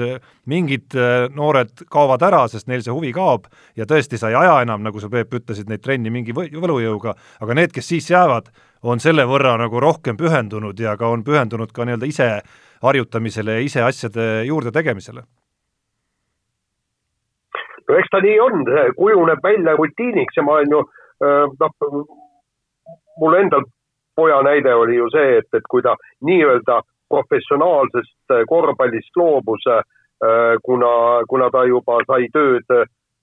mingid äh, noored kaovad ära, sest neil see huvi kaob ja tõesti, sa ei aja enam, nagu sa, Peep, ütlesid, neid trenni mingi võlujõuga, aga need, kes siis jäävad, on selle võrra nagu rohkem pühendunud ja ka on pühendunud ka nii-öelda ise harjutamisele ja ise asjade juurde tegemisele no eks ta nii on, kujuneb välja rutiiniks ja ma olen ju noh, mul endal poja näide oli ju see, et, et kui ta nii-öelda professionaalsest korvpallist loobus, kuna, kuna ta juba sai tööd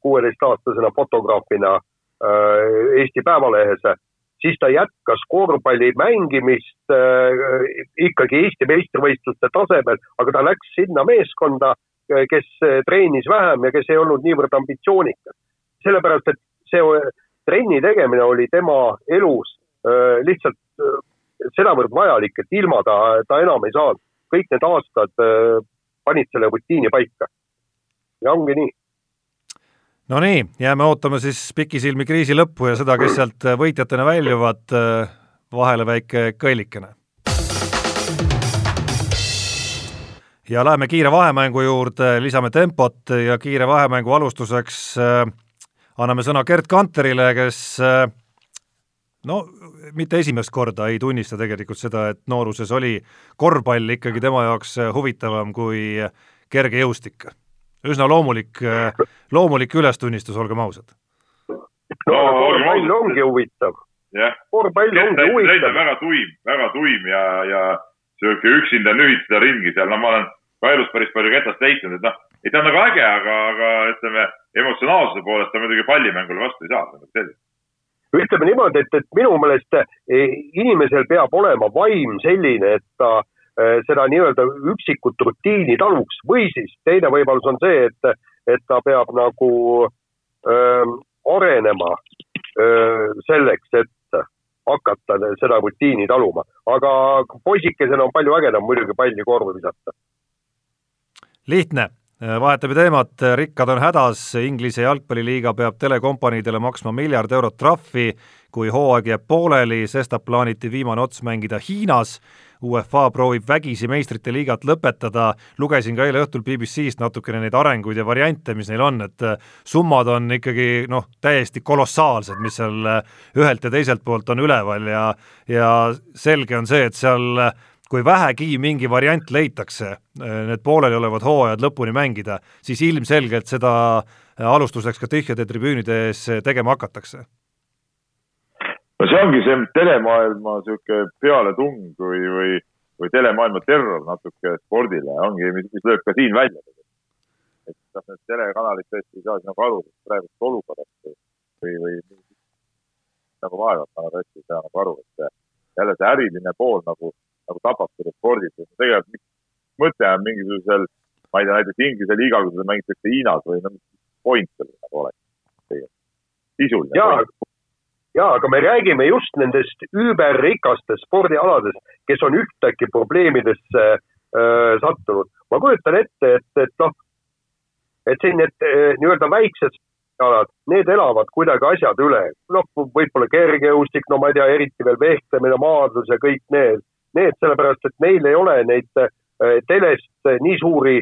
kuueteistaastasena fotograafina Eesti Päevalehes, siis ta jätkas korvpalli mängimist ikkagi Eesti meistrivõistluste tasemel, aga ta läks sinna meeskonda kes treenis vähem ja kes ei olnud niivõrd ambitsioonikas. sellepärast, et see trenni tegemine oli tema elus äh, lihtsalt äh, sedavõrd vajalik, et ilma ta, ta enam ei saanud. kõik need aastad panid selle rutiini paika. ja ongi nii. Nonii, jääme ootama siis pikisilmi kriisi lõppu ja seda, kes sealt võitjatena väljuvad, vahele väike kõllikene ja läheme kiire vahemängu juurde, lisame tempot ja kiire vahemängu alustuseks äh, anname sõna Gerd Kanterile, kes äh, no mitte esimest korda ei tunnista tegelikult seda, et nooruses oli korvpall ikkagi tema jaoks huvitavam kui kergejõustik. üsna loomulik, loomulik ülestunnistus, olgem ausad. no korvpall ongi huvitav. korvpall ongi huvitav. väga tuim, väga tuim ja, ja sihuke üksinda nühitada ringi seal, no ma olen ka elus päris palju ketast leidnud, et noh, ei ta on nagu äge, aga, aga ütleme, emotsionaalsuse poolest ta muidugi pallimängule vastu ei saa, nagu ütleme niimoodi, et, et minu meelest eh, inimesel peab olema vaim selline, et ta eh, seda nii-öelda üksikut rutiini taluks. Või siis teine võimalus on see, et, et ta peab nagu öö, arenema öö, selleks, et hakata seda rutiini taluma, aga poisikesena on palju ägedam muidugi palli korvi visata. lihtne vahetame teemat, rikkad on hädas, Inglise jalgpalliliiga peab telekompaniidele maksma miljard eurot trahvi, kui hooaeg jääb pooleli, sestap plaaniti viimane ots mängida Hiinas. UEFA proovib vägisi meistrite liigat lõpetada, lugesin ka eile õhtul BBC-st natukene neid arenguid ja variante, mis neil on, et summad on ikkagi noh, täiesti kolossaalsed, mis seal ühelt ja teiselt poolt on üleval ja ja selge on see, et seal kui vähegi mingi variant leitakse, need pooleliolevad hooajad lõpuni mängida, siis ilmselgelt seda alustuseks ka tühjade tribüünide ees tegema hakatakse. See ongi see telemaailma niisugune pealetung või, või, või telemaailma terror natuke spordile ongi, mis, mis lööb ka siin välja. et kas need telekanalid tõesti ei saa nagu aru praegusest olukorrast või, või, nagu vaevalt, ma nagu hästi ei saa nagu aru, et jälle see äriline pool nagu nagu tapab seda spordis, sest tegelikult mõte on mingisugusel, ma ei tea, näiteks Inglise liiga, kui seda mängitakse Hiinas või no mis point sellel nagu oleks tegelikult, sisuline. jaa, jaa, aga me räägime just nendest überrikastest spordialadest, kes on ühtäkki probleemidesse äh, sattunud. ma kujutan ette, et, et noh, et siin need nii-öelda väiksed alad, need elavad kuidagi asjad üle. noh, võib-olla kergejõustik, no ma ei tea, eriti veel vehklemine, maadlus ja kõik need need, sellepärast et neil ei ole neid telest nii suuri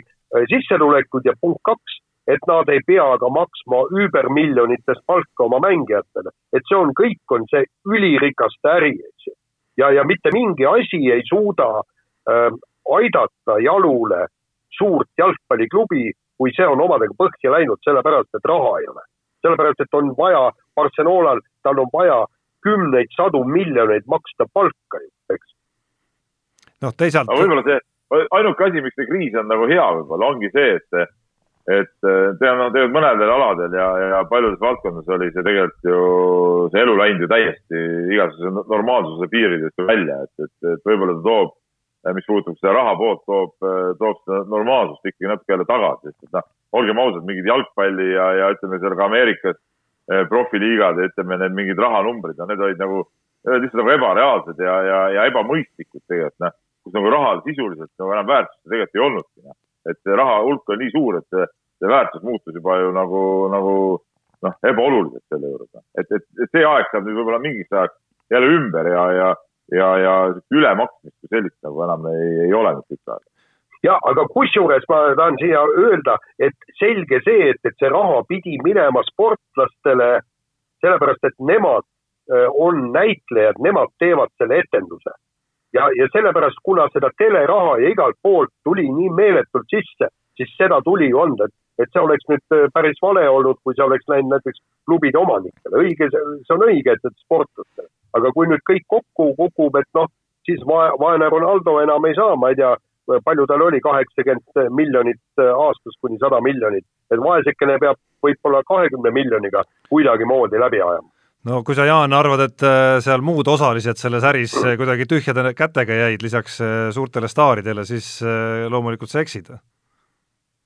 sissetulekuid ja punkt kaks, et nad ei pea ka maksma üübermiljonites palka oma mängijatele. et see on, kõik on see ülirikaste äri, eks ju. ja, ja mitte mingi asi ei suuda äh, aidata jalule suurt jalgpalliklubi, kui see on omadega põhja läinud, sellepärast et raha ei ole. sellepärast, et on vaja Barcelonal, tal on vaja kümneid, sadu miljoneid maksta palka eks noh, teisalt. aga võib-olla see, ainuke asi, miks see kriis on nagu hea võib-olla ongi see, et, et tean, tegelikult mõnedel aladel ja, ja paljudes valdkondades oli see tegelikult ju, see elu läinud ju täiesti igasuguse normaalsuse piiridest välja, et, et, et võib-olla ta toob, mis puudutab seda raha poolt, toob, toob seda normaalsust ikkagi natuke jälle tagasi, sest et noh, olgem ausad, mingid jalgpalli ja, ja ütleme seal ka Ameerikas eh, profiliigad ja ütleme, need mingid rahanumbrid, no need olid nagu, lihtsalt nagu ebareaalsed ja, ja, ja ebamõistlikud tegelikult, noh kus nagu rahal sisuliselt nagu enam väärtust tegelikult ei olnudki. Noh. Et raha hulk on nii suur, et see, see väärtus muutus juba ju nagu, nagu noh, ebaoluliseks selle juures. Et, et, et see aeg saab nüüd võib-olla mingiks ajaks jälle ümber ja, ja, ja, ja ülemaksmist kui sellist nagu enam ei, ei ole nüüd tükk aega ja aga kusjuures ma tahan siia öelda, et selge see, et, et see raha pidi minema sportlastele, sellepärast et nemad on näitlejad, nemad teevad selle etenduse ja, ja sellepärast, kuna seda teleraha ja igalt poolt tuli nii meeletult sisse, siis seda tuli ju anda, et, et see oleks nüüd äh, päris vale olnud, kui see oleks läinud näiteks klubide omanikele, õige, see on õige, et, et sportlastele. aga kui nüüd kõik kokku kukub, et noh, siis vae-, vaene Ronaldo enam ei saa, ma ei tea, palju tal oli, kaheksakümmend miljonit äh, aastas kuni sada miljonit, et vaesekene peab võib-olla kahekümne miljoniga kuidagimoodi läbi ajama no kui sa, Jaan, arvad, et äh, seal muud osalised selles äris äh, kuidagi tühjade kätega jäid lisaks äh, suurtele staaridele, siis loomulikult sa eksid.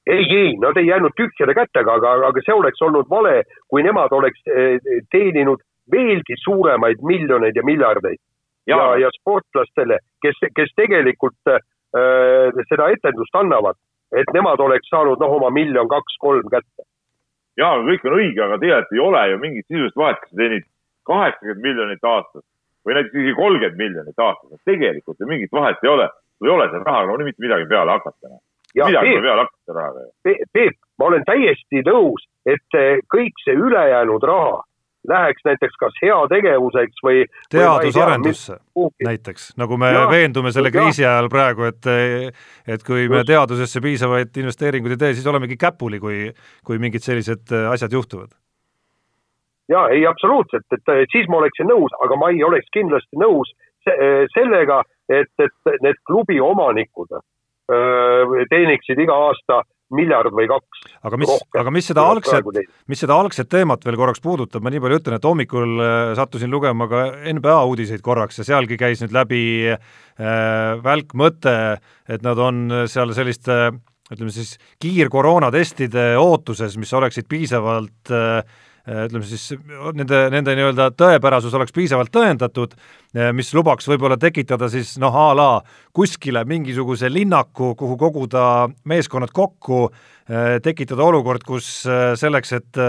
ei, ei, nad ei jäänud tühjade kätega, aga, aga see oleks olnud vale, kui nemad oleks teeninud veelgi suuremaid miljoneid ja miljardeid. ja, ja, ja sportlastele, kes, kes tegelikult äh, seda etendust annavad, et nemad oleks saanud noh, oma miljon, kaks, kolm kätte jaa, kõik on õige, aga tegelikult ei ole ju mingit sisulist vahet, kas sa teenid kaheksakümmend miljonit aastas või näiteks isegi kolmkümmend miljonit aastas, tegelikult ju mingit vahet ei ole. sul ei ole selle rahaga no, mitte midagi peale hakata. Noh. midagi pole peale hakata rahaga. Peep, ma olen täiesti nõus, et kõik see ülejäänud raha läheks näiteks kas heategevuseks või teadusarendusse näiteks, nagu me ja, veendume selle kriisi ja. ajal praegu, et et kui me teadusesse piisavaid investeeringuid ei tee, siis olemegi käpuli, kui, kui mingid sellised äh, asjad juhtuvad. jaa, ei absoluutselt, et siis ma oleksin nõus, aga ma ei oleks kindlasti nõus äh, sellega, et, et need klubi omanikud äh, teeniksid iga aasta miljard või kaks. aga mis, aga mis seda algset, mis seda algset teemat veel korraks puudutab, ma nii palju ütlen, et hommikul äh, sattusin lugema ka NBA uudiseid korraks ja sealgi käis nüüd läbi äh, välk mõte, et nad on seal selliste ütleme siis kiirkoroonatestide ootuses, mis oleksid piisavalt äh, ütleme siis, nende, nende nii-öelda tõepärasus oleks piisavalt tõendatud, mis lubaks võib-olla tekitada siis noh, a la kuskile mingisuguse linnaku, kuhu koguda meeskonnad kokku, tekitada olukord, kus selleks, et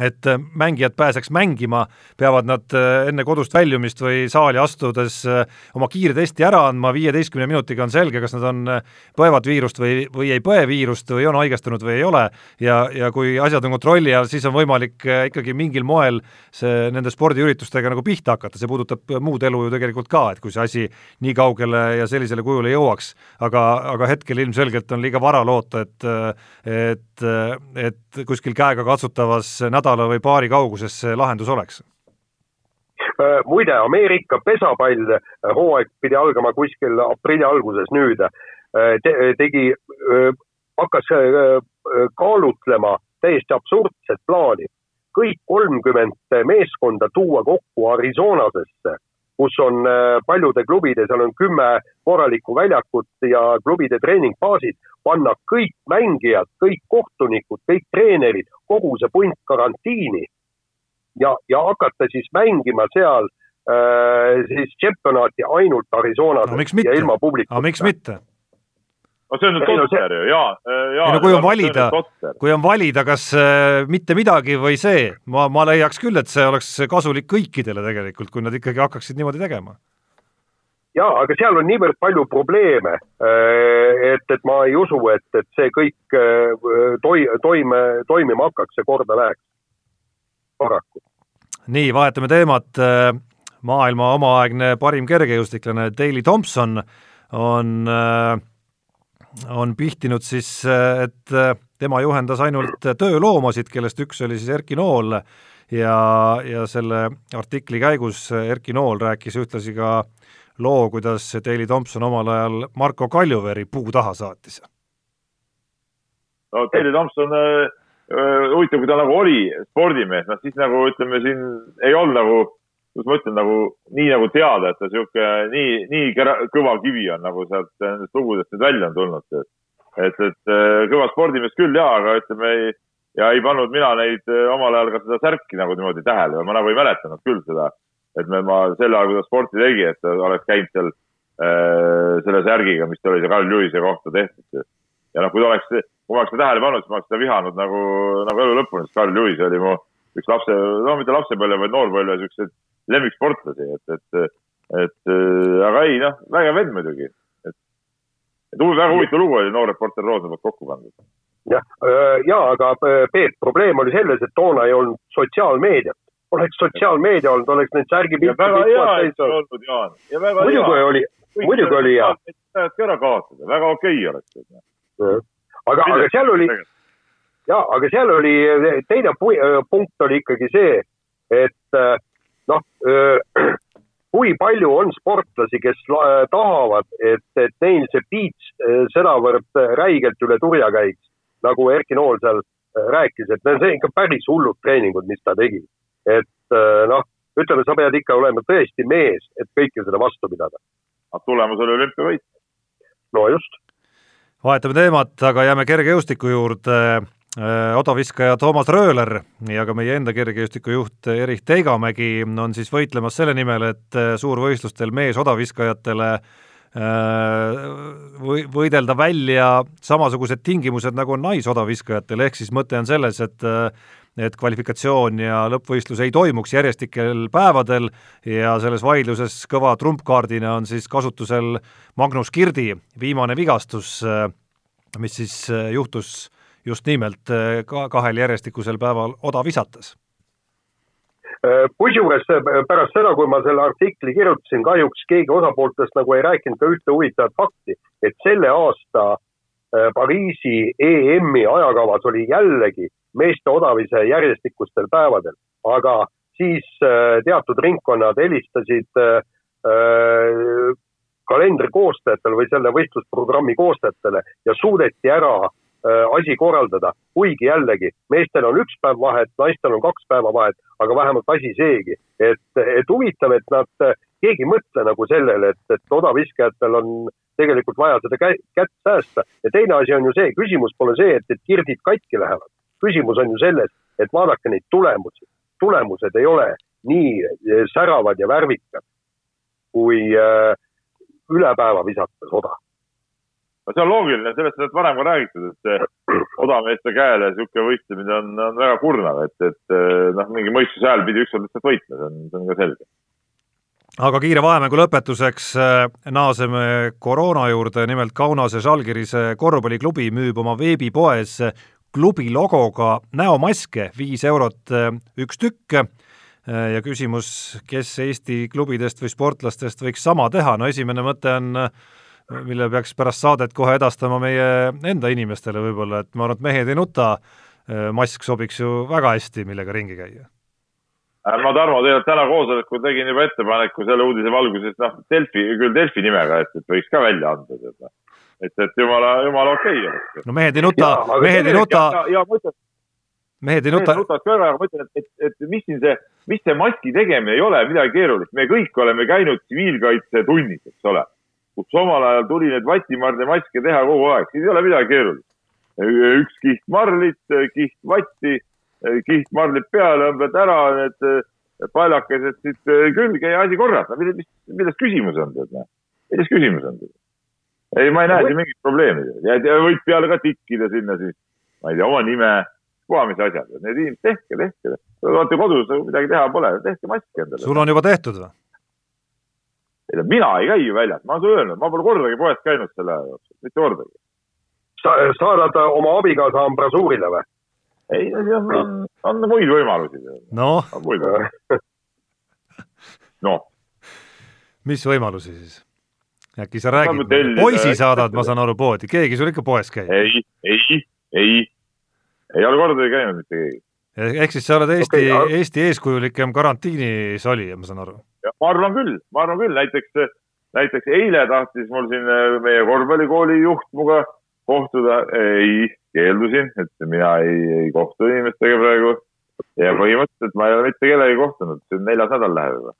et mängijad pääseks mängima, peavad nad äh, enne kodust väljumist või saali astudes äh, oma kiirtesti ära andma, viieteistkümne minutiga on selge, kas nad on, äh, põevad viirust või, või ei põe viirust või on haigestunud või ei ole, ja, ja kui asjad on kontrolli all, siis on võimalik ikkagi mingil moel see, nende spordiüritustega nagu pihta hakata, see puudutab muud elu ju tegelikult ka, et kui see asi nii kaugele ja sellisele kujule jõuaks, aga, aga hetkel ilmselgelt on liiga vara loota, et et, et kuskil käegakatsutavas nädala või paari kauguses see lahendus oleks? Äh, muide, Ameerika pesapallhooaeg pidi algama kuskil aprilli alguses nüüd äh, te,, tegi, äh, hakkas kaalutlema täiesti absurdset plaani. kõik kolmkümmend meeskonda tuua kokku Arizonasesse, kus on paljude klubide, seal on kümme korralikku väljakut ja klubide treeningbaasid, panna kõik mängijad, kõik kohtunikud, kõik treenerid kogu see punt karantiini ja, ja hakata siis mängima seal äh, siis tšempionaati ainult Arizonas no, ja ilma publikuta. miks mitte? No see on nüüd totter ju, jaa, äh, jaa. ei no kui on valida, kui on valida, kas äh, mitte midagi või see, ma, ma leiaks küll, et see oleks kasulik kõikidele tegelikult, kui nad ikkagi hakkaksid niimoodi tegema jaa, aga seal on niivõrd palju probleeme, äh, et, et ma ei usu, et, et see kõik äh, toi-, toime, toimima hakkaks, see korda läheks, paraku. nii, vahetame teemat, maailma omaaegne parim kergejõustiklane Daley Thompson on, äh, on pihtinud siis, et tema juhendas ainult tööloomasid, kellest üks oli siis Erki Nool ja, ja selle artikli käigus Erki Nool rääkis ühtlasi ka loo, kuidas Daley Thompson omal ajal Marko Kaljuveri puu taha saatis? no Daley Thompson äh, äh,, huvitav, kui ta nagu oli spordimees, noh siis nagu ütleme, siin ei olnud nagu, kuidas ma ütlen, nagu nii nagu teada, et ta sihuke nii, nii kõva kivi on, nagu sealt nendest lugudest nüüd välja on tulnud. et, et äh, kõva spordimees küll jaa, aga ütleme ei, ja ei pannud mina neid äh, omal ajal ka seda särki nagu niimoodi tähele, ma nagu ei mäletanud küll seda et me, ma sel ajal, kui ta sporti tegi, et ta oleks käinud seal äh, selle särgiga, mis tal oli see Carl Lewis'e kohta tehtud. ja noh, kui ta oleks, kui ma oleks seda tähele pannud, siis ma oleks seda vihanud nagu, nagu elu lõpuni, sest Carl Lewis oli mu üks lapse, no mitte lapsepõlve, vaid noorpõlve siukseid lemmiksportlasi, et, et, et äh, aga ei noh, vägev vend muidugi. et, et väga huvitav lugu oli noor reporter poolt kokku pandud jah, äh, ja aga äh, Peep, probleem oli selles, et toona ei olnud sotsiaalmeediat oleks sotsiaalmeedia olnud, oleks neid särgipilte. väga hea, on olnud, Jaan. muidugi oli, muidugi oli hea. tahadki ära kaotada, väga okei okay oleks. aga, aga seal oli, ja, aga seal oli teine punkt oli ikkagi see, et noh, kui palju on sportlasi, kes tahavad, et, et neil see piits sedavõrd räigelt üle turja käiks, nagu Erki Nool seal rääkis, et see on ikka päris hullud treeningud, mis ta tegi et äh, noh, ütleme, sa pead ikka olema tõesti mees, et kõike seda vastu pidada. tulemus oli olümpiavõit. no just. vahetame teemat, aga jääme kergejõustiku juurde. Äh, odaviskaja Toomas Rööler ja ka meie enda kergejõustikujuht Erich Teigamägi on siis võitlemas selle nimel, et äh, suurvõistlustel meesodaviskajatele või võidelda välja samasugused tingimused, nagu on naisodaviskajatel, ehk siis mõte on selles, et et kvalifikatsioon ja lõppvõistlus ei toimuks järjestikel päevadel ja selles vaidluses kõva trumpkaardina on siis kasutusel Magnus Kirdi viimane vigastus, mis siis juhtus just nimelt ka kahel järjestikusel päeval oda visates. Kusjuures pärast seda, kui ma selle artikli kirjutasin, kahjuks keegi osapooltest nagu ei rääkinud ka ühte huvitavat fakti, et selle aasta Äh, Pariisi EM-i ajakavas oli jällegi meeste odavise järjestikustel päevadel, aga siis äh, teatud ringkonnad helistasid äh, kalendri koostajatele või selle võistlusprogrammi koostajatele ja suudeti ära asi korraldada, kuigi jällegi meestel on üks päev vahet, naistel on kaks päeva vahet, aga vähemalt asi seegi, et, et huvitav, et nad, keegi ei mõtle nagu sellele, et, et odaviskajatel on tegelikult vaja seda kä kätt säästa ja teine asi on ju see, küsimus pole see, et, et kirdid katki lähevad. küsimus on ju selles, et vaadake neid tulemusi, tulemused ei ole nii eh, säravad ja värvikad kui äh, üle päeva visates oda. No see on loogiline, sellest on varem ka räägitud, et odameeste käele niisugune võistlemine on, on väga kurnav, et, et noh, mingi mõistuse hääl pidi ükskord lihtsalt võitma, see on, see on ka selge. Aga kiire vahemängu lõpetuseks äh, naaseme koroona juurde, nimelt Kaunase Žalgirise korvpalliklubi müüb oma veebipoes klubi logoga näomaske, viis eurot äh, üks tükk. Äh, ja küsimus, kes Eesti klubidest või sportlastest võiks sama teha, no esimene mõte on mille peaks pärast saadet kohe edastama meie enda inimestele võib-olla, et ma arvan, et mehed ei nuta, mask sobiks ju väga hästi, millega ringi käia Äh, ma Tarmo tegelikult täna koosolekul tegin juba ettepaneku selle uudise valguses, noh, Delfi, küll Delfi nimega, et, et võiks ka välja anda seda. et, et jumala, jumala okei okay oleks. no mehed ei nuta, mehed ei nuta. mehed ei nuta. nutavad ka ära, aga ma ütlen, et, et, et mis siin see, mis see maski tegemine ei ole midagi keerulist, me kõik oleme käinud tsiviilkaitsetunnis, eks ole, kus omal ajal tuli neid vatimarde maske teha kogu aeg, siis ei ole midagi keerulist. üks kiht marlit, kiht vatti kiht marlid peale, õmbled ära need eh, paelakesed siit eh, külge ja asi korras. milles, milles küsimus on tead, noh. milles küsimus on tead? ei, ma ei näe siin mingit probleemi. ja võid peale ka tikkida sinna siis, ma ei tea, oma nime, puha mis asjad. Need inimesed, tehke, tehke. Te olete kodus, midagi teha pole, tehke maski endale. sul on juba tehtud või? Mina ei käi ju väljas, ma olen sulle öelnud, ma pole kordagi poes käinud selle aja jooksul, mitte kordagi. sa saadad oma abikaasa ambrasuurile või? ei, on, on, on muid võimalusi. noh. noh. mis võimalusi siis? äkki sa räägid, poisi saadad, ma saan aru, poodi, keegi sul ikka poes käib? ei, ei, ei, ei ole kordagi käinud mitte keegi. ehk siis sa oled Eesti okay,, Eesti eeskujulikem karantiinis olija, ma saan aru? Ma arvan küll, ma arvan küll, näiteks, näiteks eile tahtis mul siin äh, meie korvpallikooli juht minuga kohtuda, ei, keeldusin, et mina ei, ei kohtu inimestega praegu. Ja põhimõtteliselt ma ei ole mitte kellegagi kohtunud, see on neljas nädal läheb juba.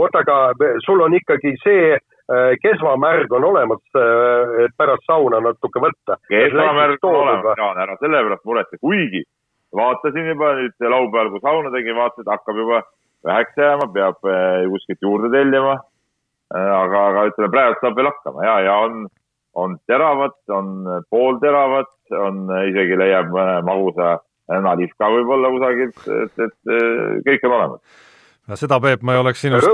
oota, aga sul on ikkagi see äh, kesvamärg on olemas, äh, et pärast sauna natuke võtta. kesvamärg on olemas, Jaan, ära selle pärast muretse, kuigi vaatasin juba nüüd laupäeval, kui sauna tegin, vaatasin, hakkab juba väheks jääma, peab äh, kuskilt juurde tellima. aga, aga ütleme, praegu saab veel hakkama ja, ja on on teravad, on poolteravad, on isegi leiab magusa nalihka võib-olla kusagilt, et, et kõik on olemas no seda, Peep, ma ei oleks sinust,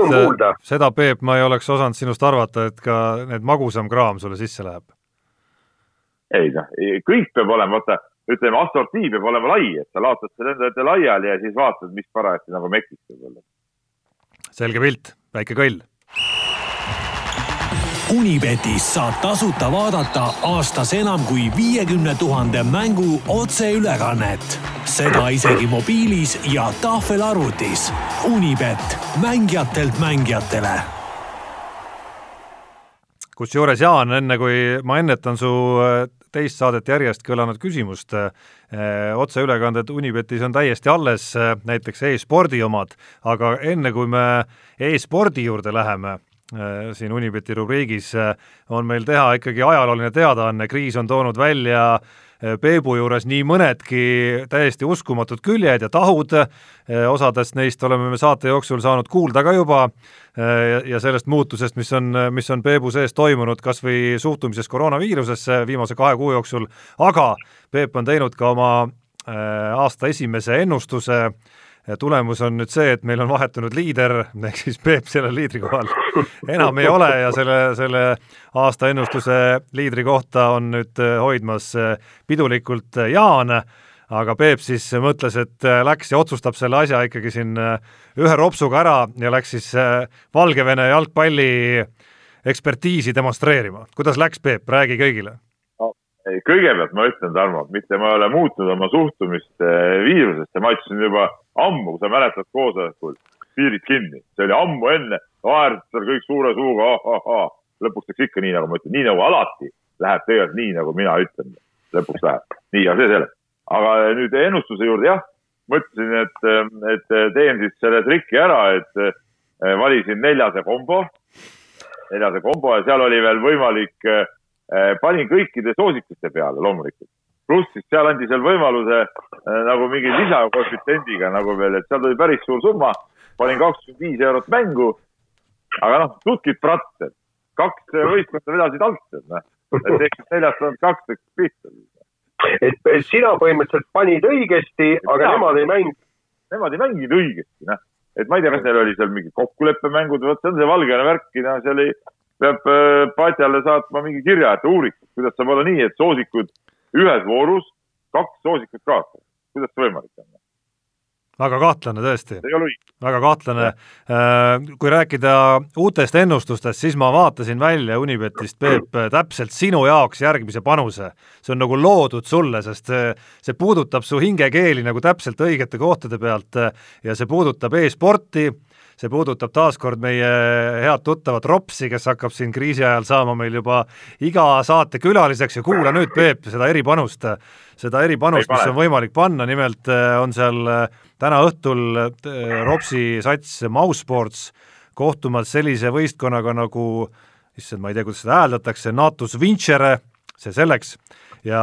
seda, Peep, ma ei oleks osanud sinust arvata, et ka need magusam kraam sulle sisse läheb. ei noh, kõik peab olema, vaata, ütleme, assortii peab olema lai, et sa laotad selle enda ette laiali ja siis vaatad, mis parajasti nagu mekis võib olla. selge pilt, väike kõll Unibetis saab tasuta vaadata aastas enam kui viiekümne tuhande mängu otseülekannet. seda isegi mobiilis ja tahvelarvutis. Unibet, mängijatelt mängijatele. kusjuures Jaan, enne kui ma ennetan su teist saadet järjest kõlanud küsimust, äh, otseülekanded Unibetis on täiesti alles, äh, näiteks e-spordi omad, aga enne kui me e-spordi juurde läheme, Äh, siin Unibeti rubriigis on meil teha ikkagi ajalooline teadaanne, kriis on toonud välja äh, Peebu juures nii mõnedki täiesti uskumatud küljed ja tahud, osadest neist oleme me saate jooksul saanud kuulda ka juba ja sellest muutusest, mis on, mis on Peebu sees toimunud, kas või suhtumises koroonaviirusesse viimase kahe kuu jooksul, aga Peep on teinud ka oma aasta esimese ennustuse äh, ja tulemus on nüüd see, et meil on vahetunud liider, ehk siis Peep sellel liidrikohal enam ei ole ja selle, selle aasta ennustuse liidri kohta on nüüd äh, hoidmas äh, pidulikult äh, Jaan, aga Peep siis mõtles, et läks ja otsustab selle asja ikkagi siin ühe ropsuga ära ja läks siis Valgevene jalgpalli ekspertiisi demonstreerima. kuidas läks, Peep, räägi kõigile. Kõigepealt ma ütlen, Tarmo, mitte ma ei ole muutnud oma suhtumist viirusesse, ma ütlesin juba ammu, kui sa mäletad koosolekul, piirid kinni, see oli ammu enne, naersid seal kõik suure suuga, ahahah. lõpuks läks ikka nii, nagu ma ütlen, nii nagu alati läheb tegelikult nii, nagu mina ütlen. lõpuks läheb, nii, aga see sellest. aga nüüd ennustuse juurde, jah, mõtlesin, et, et teen siis selle triki ära, et eh, valisin neljase kombo, neljase kombo ja seal oli veel võimalik, eh, panin kõikide soosikuste peale loomulikult pluss siis seal andi seal võimaluse äh, nagu mingi lisakoefitsiendiga nagu veel, et seal tuli päris suur summa, panin kakskümmend viis eurot mängu. aga noh, tutkid pratt, et kaks võistkonda vedasid alt, et noh, et siis neljast on kaks läks pihta. et sina põhimõtteliselt panid õigesti, aga nemad ei mänginud. Nemad ei mänginud õigesti, noh, et ma ei tea, kas neil oli seal mingid kokkuleppemängud, vot see on see Valgevene värk, no see oli, peab äh, Patjale saatma mingi kirja, et uuriks, kuidas saab olla nii, et soosikud ühes voorus kaks soosikut kaotavad, kuidas see võimalik on? Väga kahtlane tõesti. väga kahtlane. Äh, kui rääkida uutest ennustustest, siis ma vaatasin välja Unibetist, Peep, täpselt sinu jaoks järgmise panuse. see on nagu loodud sulle, sest see, see puudutab su hingekeeli nagu täpselt õigete kohtade pealt ja see puudutab e-sporti see puudutab taaskord meie head tuttavat Ropsi, kes hakkab siin kriisi ajal saama meil juba iga saate külaliseks ja kuula nüüd, Peep, seda eripanust, seda eripanust, mis on võimalik panna, nimelt äh, on seal äh, täna õhtul äh, Ropsi sats Mausports kohtumas sellise võistkonnaga nagu issand, ma ei tea, kuidas seda hääldatakse, Natus Vincere, see selleks, ja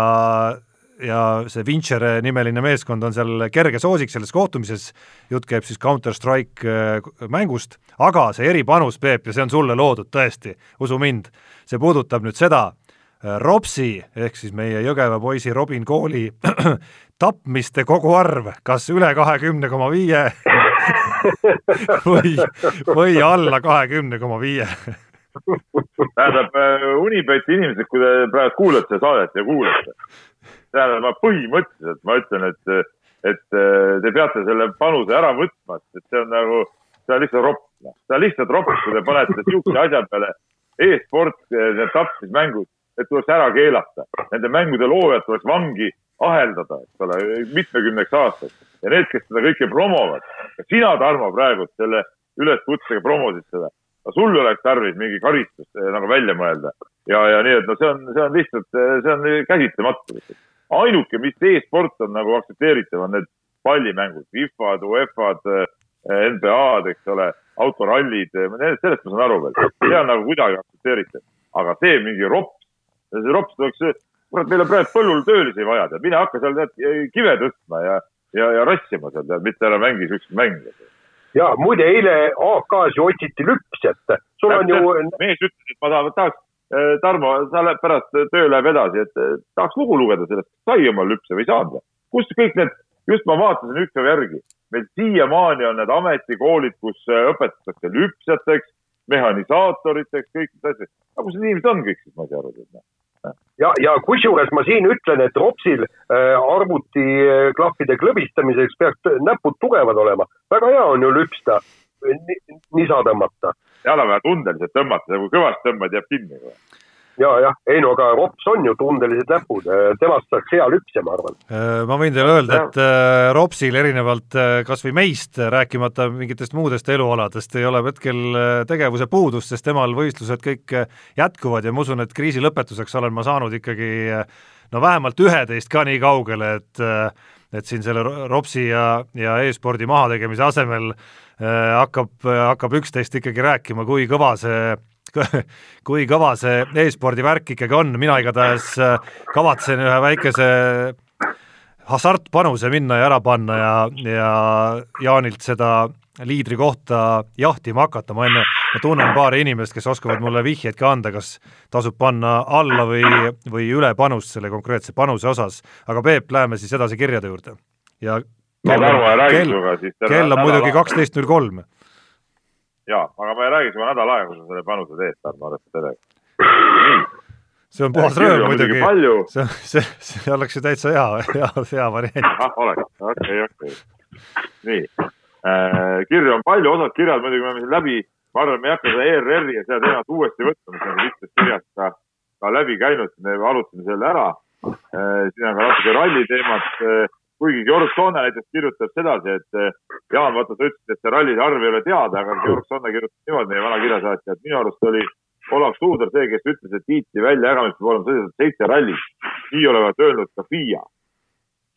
ja see Vincere nimeline meeskond on seal kerge soosik selles kohtumises, jutt käib siis Counter-Strike äh, mängust, aga see eripanus, Peep, ja see on sulle loodud tõesti, usu mind, see puudutab nüüd seda, Ropsi ehk siis meie Jõgeva poisi Robin Kooli tapmiste koguarv, kas üle kahekümne koma viie või, või alla kahekümne koma viie tähendab, äh, Unibeti inimesed, kui te praegu kuulate saadet ja kuulate, tähendab, ma põhimõtteliselt ma ütlen, et, et äh, te peate selle panuse ära võtma, et see on nagu, see on lihtsalt ropp, see on lihtsalt ropp, kui te panete niisuguse asja peale e-sport, need tapmismängud, et tuleks ära keelata. Nende mängude loojad tuleks vangi aheldada, eks ole, mitmekümneks aastaks ja need, kes seda kõike promovad. sina, Tarmo, praegu selle üleskutsega promosid seda, sul oleks tarvis mingi karistus eh, nagu välja mõelda ja, ja nii, et no see on, see on lihtsalt, see on käsitamatu ainuke, mis e-sport on nagu aktsepteeritav, on need pallimängud, FIFA-d, UEFA-d, eh, NBA-d, eks ole, autorallid, eh, sellest ma saan aru veel, see on nagu kuidagi aktsepteeritav. aga see mingi see rops tuleks, kurat, meil on praegu põllul töölisi vaja, tead, mine hakka seal tead kive tõstma ja, ja, ja rassima seal, tead, mitte ära mängi siukseid mänge. ja muide, eile AK-s ju otsiti lüpsjat, sul on ju. mees ütles, et ma tahan, tahaks Äh, Tarmo, sa lähed pärast, töö läheb edasi, et äh, tahaks lugu lugeda sellest, sai oma lüpse või ei saanud või? kus kõik need, just ma vaatasin üks päev järgi, meil siiamaani on need ametikoolid, kus äh, õpetatakse lüpsjateks, mehhanisaatoriteks, kõik need asjad. aga kus need inimesed on kõik siis, ma ei saa aru. Ja, ja kusjuures ma siin ütlen, et Ropsil äh, arvutiklappide klõbistamiseks peaks näpud tugevad olema. väga hea on ju lüpsta, nisa tõmmata jala peal tundeliselt tõmmata, kui kõvasti tõmbad, jääb kinni kohe ja jah, ei no aga Rops on ju tundelised näpud, temast saaks hea lüpsja, ma arvan. Äh, ma võin teile öelda, et äh, Ropsil erinevalt äh, kas või meist, rääkimata mingitest muudest elualadest, ei ole hetkel tegevuse puudust, sest temal võistlused kõik jätkuvad ja ma usun, et kriisi lõpetuseks olen ma saanud ikkagi no vähemalt üheteist ka nii kaugele, et et siin selle Ropsi ja, ja e-spordi mahategemise asemel äh, hakkab, hakkab üksteist ikkagi rääkima, kui kõva see kui kõva see e-spordi värk ikkagi on, mina igatahes äh, kavatsen ühe väikese hasartpanuse minna ja ära panna ja, ja Jaanilt seda liidri kohta jahtima hakata, ma enne, ma tunnen paari inimest, kes oskavad mulle vihjeid ka anda, kas tasub panna alla või, või üle panust selle konkreetse panuse osas, aga Peep, läheme siis edasi kirjade juurde. ja kell on, kell, kell on muidugi kaksteist null kolm. Jaa, aga ma ei räägi sinuga nädal aega, kui sa selle panuse teed, Tarmo, arvesta sellega. see on puhas rööv muidugi, see, see, see oleks ju täitsa hea, hea, hea variant. ahah, oleks, okei, okei. nii Äh, kirju on palju, osad kirjad muidugi me oleme siin läbi, ma arvan, me ei hakka seda ERR-i ja seda teemat uuesti võtma, mis on mitmes kirjas ka, ka läbi käinud, me arutame selle ära. Äh, siin on ka natuke ralli teemat, äh, kuigi Georg Soone näiteks kirjutab sedasi, et Jaan, vaata, sa ütlesid, et see rallide arv ei ole teada, aga Georg Soone kirjutab niimoodi, meie vana kirjasaatja, et minu arust oli Olav Suuder see, kes ütles, et tiitli väljajagamist peab olema sõidetud seitse rallit. nii olevat öelnud ka FIA.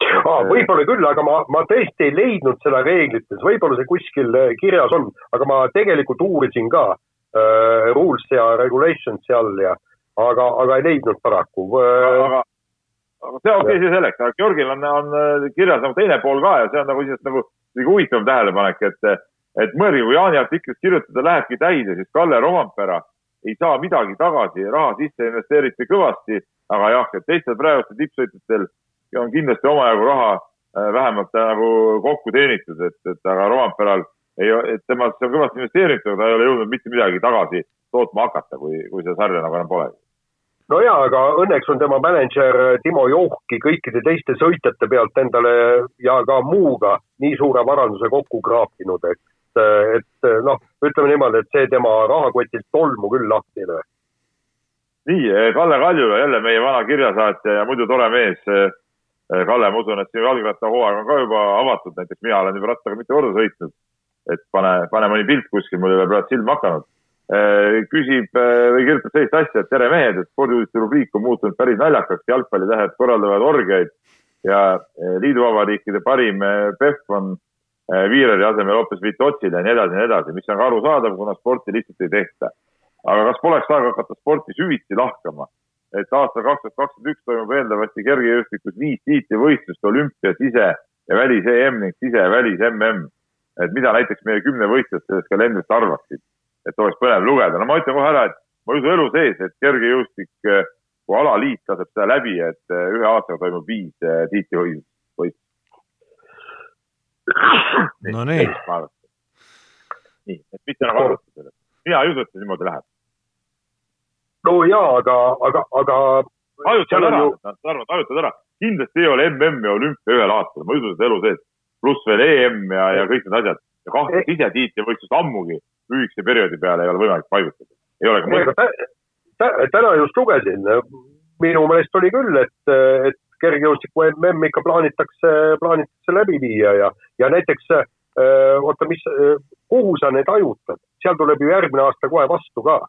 Aa, võib-olla küll, aga ma, ma tõesti ei leidnud seda reeglites, võib-olla see kuskil äh, kirjas on, aga ma tegelikult uurisin ka äh, rules ja regulations seal ja aga, aga ei leidnud paraku. Äh,. Aga see okei okay,, see selleks, aga Georgil on, on kirjas nagu teine pool ka ja see on nagu iseenesest nagu isegi huvitav tähelepanek, et, et mõelge, kui Jaani artiklis kirjutada lähebki täide, siis Kalle Rompera ei saa midagi tagasi, raha sisse investeeriti kõvasti, aga jah, et teistel praegustel tippsõitjatel on kindlasti omajagu raha äh, vähemalt nagu kokku teenitud, et, et aga Romperal ei, et temasse on kõvasti investeeritud, aga ta ei ole jõudnud mitte midagi tagasi tootma hakata, kui, kui seda sarja nagu enam polegi no jaa, aga õnneks on tema mänedžer Timo Johki kõikide teiste sõitjate pealt endale ja ka muuga nii suure varanduse kokku kraapinud, et, et noh, ütleme niimoodi, et see tema rahakotilt tolmu küll lahti ei löö. nii, Kalle Kaljula, jälle meie vana kirjasaatja ja muidu tore mees. Kalle, ma usun, et sinu jalgrattahooaeg on ka juba avatud, näiteks mina olen juba rattaga mitu korda sõitnud. et pane, pane mõni pilt kuskil, mul ei ole praegu silma hakanud Äh, küsib äh, või kirjutab sellist asja, et tere mehed, et spordiuudiste rubriik on muutunud päris naljakaks, jalgpallitähed korraldavad orgiaid ja äh, liiduvabariikide parim PEF on Viireri asemel hoopis Vitotsile ja nii edasi ja nii edasi, mis on ka arusaadav, kuna sporti lihtsalt ei tehta. aga kas poleks aeg hakata sporti süvitsi lahkama? et aastal kaks tuhat kakskümmend üks toimub eeldavasti kergejõustikus viis tiitlivõistlust, olümpia, sise ja välis EM ning sise ja välis MM. et mida näiteks meie kümnevõistlejad sellest kalendrist arvaksid? Et oleks põnev lugeda. no ma ütlen kohe ära, et ma ei usu elu sees, et kergejõustik, eh, kui alaliit laseb seda läbi, et eh, ühe aastaga toimub viis eh, tiitlivõistlust. no nii. nii, et mitte nagu arvata sellest. mina ei usu, et see niimoodi läheb. no jaa, aga, aga, aga. hajutad ära ju..., Tarmo, hajutad ära. kindlasti ei ole MM ja olümpia ühel aastal, ma ei usu seda elu sees. pluss veel EM ja, ja kõik need asjad ja kahte sisetiitlivõistlust ammugi lühikese perioodi peale ei ole võimalik paigutada. ei ole ka mõtet. täna just lugesin, minu meelest oli küll, et, et kergejõustiku MM ikka plaanitakse, plaanitakse läbi viia ja, ja näiteks oota, mis, kuhu sa need hajutad, seal tuleb ju järgmine aasta kohe vastu ka.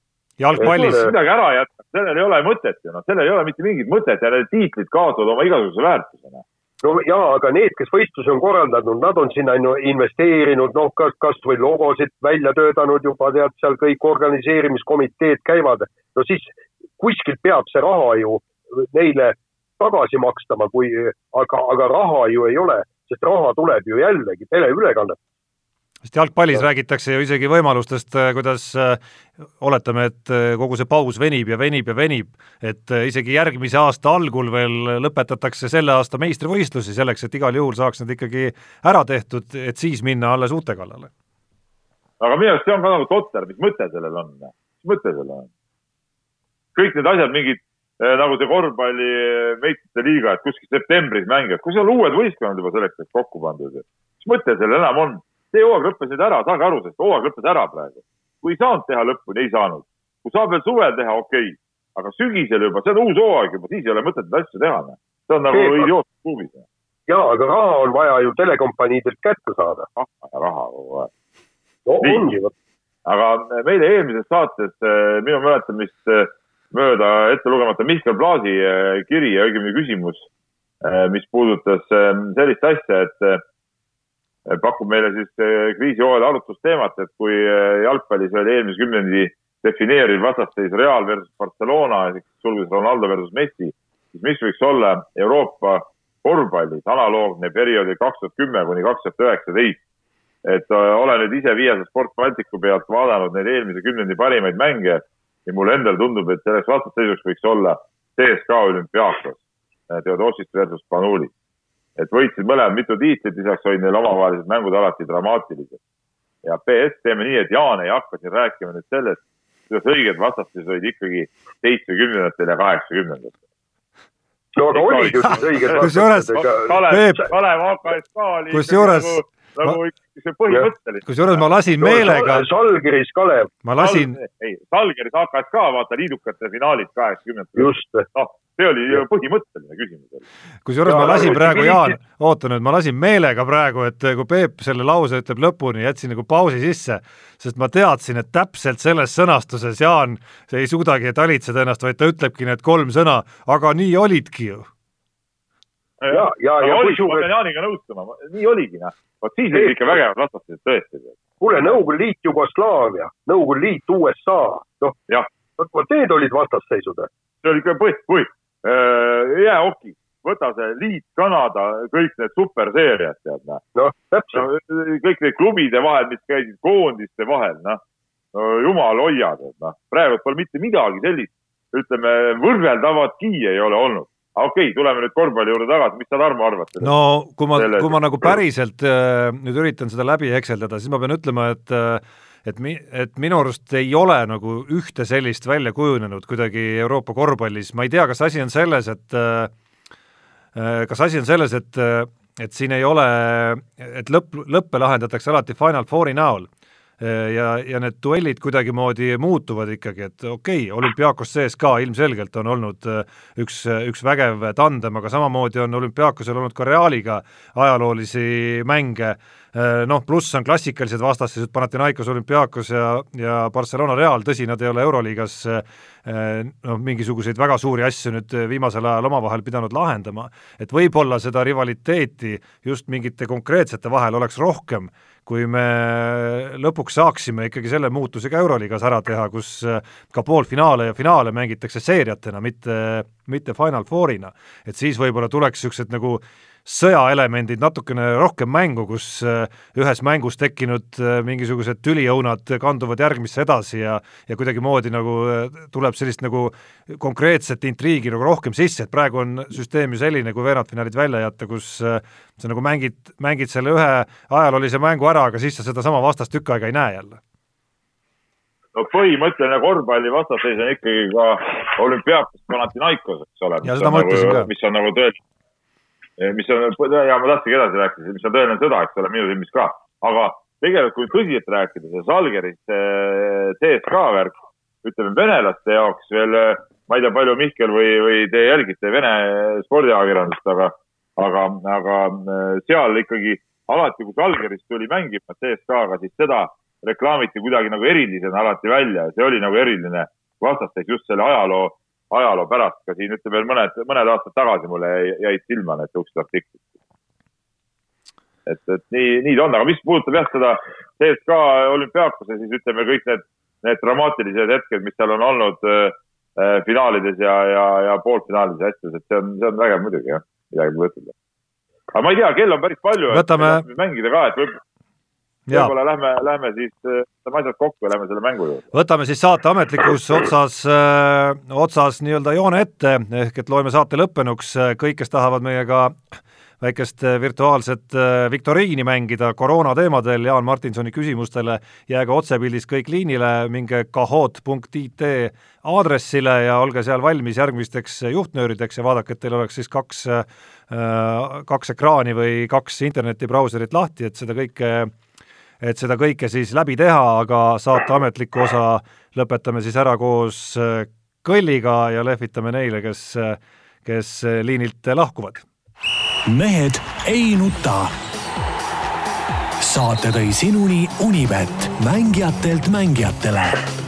jalgpallis. midagi ära jätta, sellel ei ole mõtet ju, noh, sellel ei ole mitte mingit mõtet ja need tiitlid kaotavad oma igasuguse väärtusena no jaa, aga need, kes võistlusi on korraldanud, nad on sinna investeerinud, noh, kas, kasvõi logosid välja töötanud juba, tead, seal kõik organiseerimiskomiteed käivad. no siis kuskilt peab see raha ju neile tagasi makstama, kui, aga, aga raha ju ei ole, sest raha tuleb ju jällegi teleülekannet sest jalgpallis räägitakse ju isegi võimalustest, äh, kuidas äh, oletame, et äh, kogu see paus venib ja venib ja venib, et isegi järgmise aasta algul veel lõpetatakse selle aasta meistrivõistlusi selleks, et igal juhul saaks need ikkagi ära tehtud, et siis minna alles uute kallale. aga minu arust see on ka nagu totter, mis mõte sellel on, mis mõte sellel on? kõik need asjad, mingid nagu see korvpalli meistrite liiga, et kuskil septembris mängivad, kus on uued võistkonnad juba selleks ajaks kokku pandud, mis mõte sellel enam on? See hooaeg lõppes nüüd ära, saage aru, sest hooaeg lõppes ära praegu. kui ei saanud teha lõpuni, ei saanud. kui saab veel suvel teha, okei okay., aga sügisel juba, see on uus hooaeg juba, siis ei ole mõtet neid asju teha. Noh. see on nagu idiootlik kluubis. Noh. ja, aga raha on vaja ju telekompaniidelt kätte saada. ah, raha kogu aeg. no ongi vot. aga meile eelmises saates eh, minu mäletamist eh, mööda ette lugemata Mihkel Plaasi eh, kiri ja õigemini küsimus, mis puudutas sellist asja, et pakub meile siis eh, kriisihooajal arutlusteemat, et kui eh, jalgpallis oli eelmise kümnendi defineeriv vastasseis Real versus Barcelona, sulgudes Ronaldo versus Messi, siis mis võiks olla Euroopa korvpallis analoogne perioodi kaks tuhat kümme kuni kaks tuhat üheksateist. et eh, olen nüüd ise Viiasa Sport Balticu pealt vaadanud neid eelmise kümnendi parimaid mänge ja mulle endale tundub, et selleks vastasseisuks võiks olla CSKA olümpiaakos, Theodosist versus Panulis et võitsid mõlemad mitu tiitlit, lisaks olid neil omavahelised mängud alati dramaatilised. ja PS teeme nii, et Jaan ei hakka siin rääkima nüüd sellest, kuidas õiged vastasseisud olid ikkagi seitsmekümnendatel ja kaheksakümnendatel. no aga olid ju siis õiged vastasseisud. kusjuures oli kusjuures nagu, nagu see põhimõtteline. kusjuures ma lasin meelega. Salgiris Kalev. ma lasin. ei, Salgiris AKSK, vaata liidukate finaalid kaheksakümnendatel. just. noh, see oli ju põhimõtteline küsimus. kusjuures ma lasin praegu, Jaan, oota nüüd, ma lasin meelega praegu, et kui Peep selle lause ütleb lõpuni, jätsin nagu pausi sisse, sest ma teadsin, et täpselt selles sõnastuses Jaan ei suudagi talitseda ennast, vaid ta ütlebki need kolm sõna, aga nii olidki ju. ja, ja, ja, ja kusjuures. ma pean Jaaniga nõustuma, nii oligi, noh. Vot siis olid ikka vägevad vastased tõesti. kuule, Nõukogude Liit Jugoslaavia, Nõukogude Liit USA, noh, vot need olid vastasseisud. see oli ikka põhi, põhi Äh, jäähoki, võta see liit Kanada, kõik need superseeriad, tead noh. noh, täpselt no,. kõik need klubide vahel, mis käisid koondiste vahel, noh no, jumal hoia, tead noh. praegu pole mitte midagi sellist, ütleme, võrreldavatki ei ole olnud okei okay,, tuleme nüüd korvpalli juurde tagasi, mis sa, Tarmo, arvad? no kui ma, kui ma nagu päriselt äh, nüüd üritan seda läbi hekseldada, siis ma pean ütlema, et äh, et mi-, et minu arust ei ole nagu ühte sellist välja kujunenud kuidagi Euroopa korvpallis, ma ei tea, kas asi on selles, et äh, äh kas asi on selles, et äh, et siin ei ole, et lõpp, lõppe lahendatakse alati Final Fouri näol ja, ja need duellid kuidagimoodi muutuvad ikkagi, et okei okay,, olümpiaakos sees ka ilmselgelt on olnud äh, üks, üks vägev tandem, aga samamoodi on olümpiaakosel olnud ka Realiga ajaloolisi mänge, äh, noh, pluss on klassikalised vastasseisud, Panathinaikos, olümpiaakos ja, ja Barcelona Real, tõsi, nad ei ole Euroliigas noh, mingisuguseid väga suuri asju nüüd viimasel ajal omavahel pidanud lahendama, et võib-olla seda rivaliteeti just mingite konkreetsete vahel oleks rohkem, kui me lõpuks saaksime ikkagi selle muutuse ka Euroliigas ära teha, kus äh, ka poolfinaale ja finaale mängitakse seeriatena, mitte, mitte Final Fourina. et siis võib-olla tuleks niisugused nagu sõjaelemendid natukene rohkem mängu, kus äh, ühes mängus tekkinud äh, mingisugused tüliõunad kanduvad järgmisse edasi ja ja kuidagimoodi nagu äh, tuleb sellist nagu konkreetset intriigi nagu rohkem sisse, et praegu on süsteem ju selline, kui veerandfinaalid välja jätta, kus sa nagu mängid, mängid selle ühe ajaloolise mängu ära, aga siis sa sedasama vastast tükk aega ei näe jälle no põhimõtteline korvpalli vastasseis on ikkagi ka olümpiaakos Panathinaikos, eks ole. ja seda ma ütlesin nagu, ka. mis on nagu tõeliselt Eh, mis on, ja ma tahtsingi edasi rääkida, mis on tõeline sõda, eks ole, minu silmis ka. aga tegelikult, kui tõsiselt rääkida, see Žalgiris CSKA värk, ütleme venelaste jaoks veel, ma ei tea, palju Mihkel või, või te jälgite Vene spordiajakirjandust, aga, aga, aga eh, seal ikkagi alati, kui Žalgiris tuli mängima CSKA-ga, siis seda reklaamiti kuidagi nagu erilisena alati välja ja see oli nagu eriline vastasseis just selle ajaloo ajaloo pärast ka siin ütleme veel mõned, mõned aastad tagasi mulle jäid silma need siuksed artiklid. et, et nii, nii ta on, aga mis puudutab jah, seda CSKA olümpiaakose, siis ütleme kõik need, need dramaatilised hetked, mis seal on olnud äh, finaalides ja, ja, ja poolfinaalides ja asjades, et see on, see on vägev muidugi jah, midagi pole ütelda. aga ma ei tea, kell on päris palju, et Võtame... mängida ka, et võib võib-olla lähme, lähme siis, võtame asjad kokku ja lähme selle mängu juurde. võtame siis saate ametlikus otsas äh,, otsas nii-öelda joone ette, ehk et loeme saate lõppenuks, kõik, kes tahavad meiega väikest virtuaalset äh, viktoriini mängida koroona teemadel Jaan Martinsoni küsimustele, jääge otsepildis kõik liinile, minge kahoot.it aadressile ja olge seal valmis järgmisteks juhtnöörideks ja vaadake, et teil oleks siis kaks, äh, kaks ekraani või kaks internetibrauserit lahti, et seda kõike et seda kõike siis läbi teha, aga saate ametliku osa lõpetame siis ära koos äh, kõlliga ja lehvitame neile, kes, äh, kes äh, liinilt lahkuvad. mehed ei nuta. saate tõi sinuni Unibet, mängijatelt mängijatele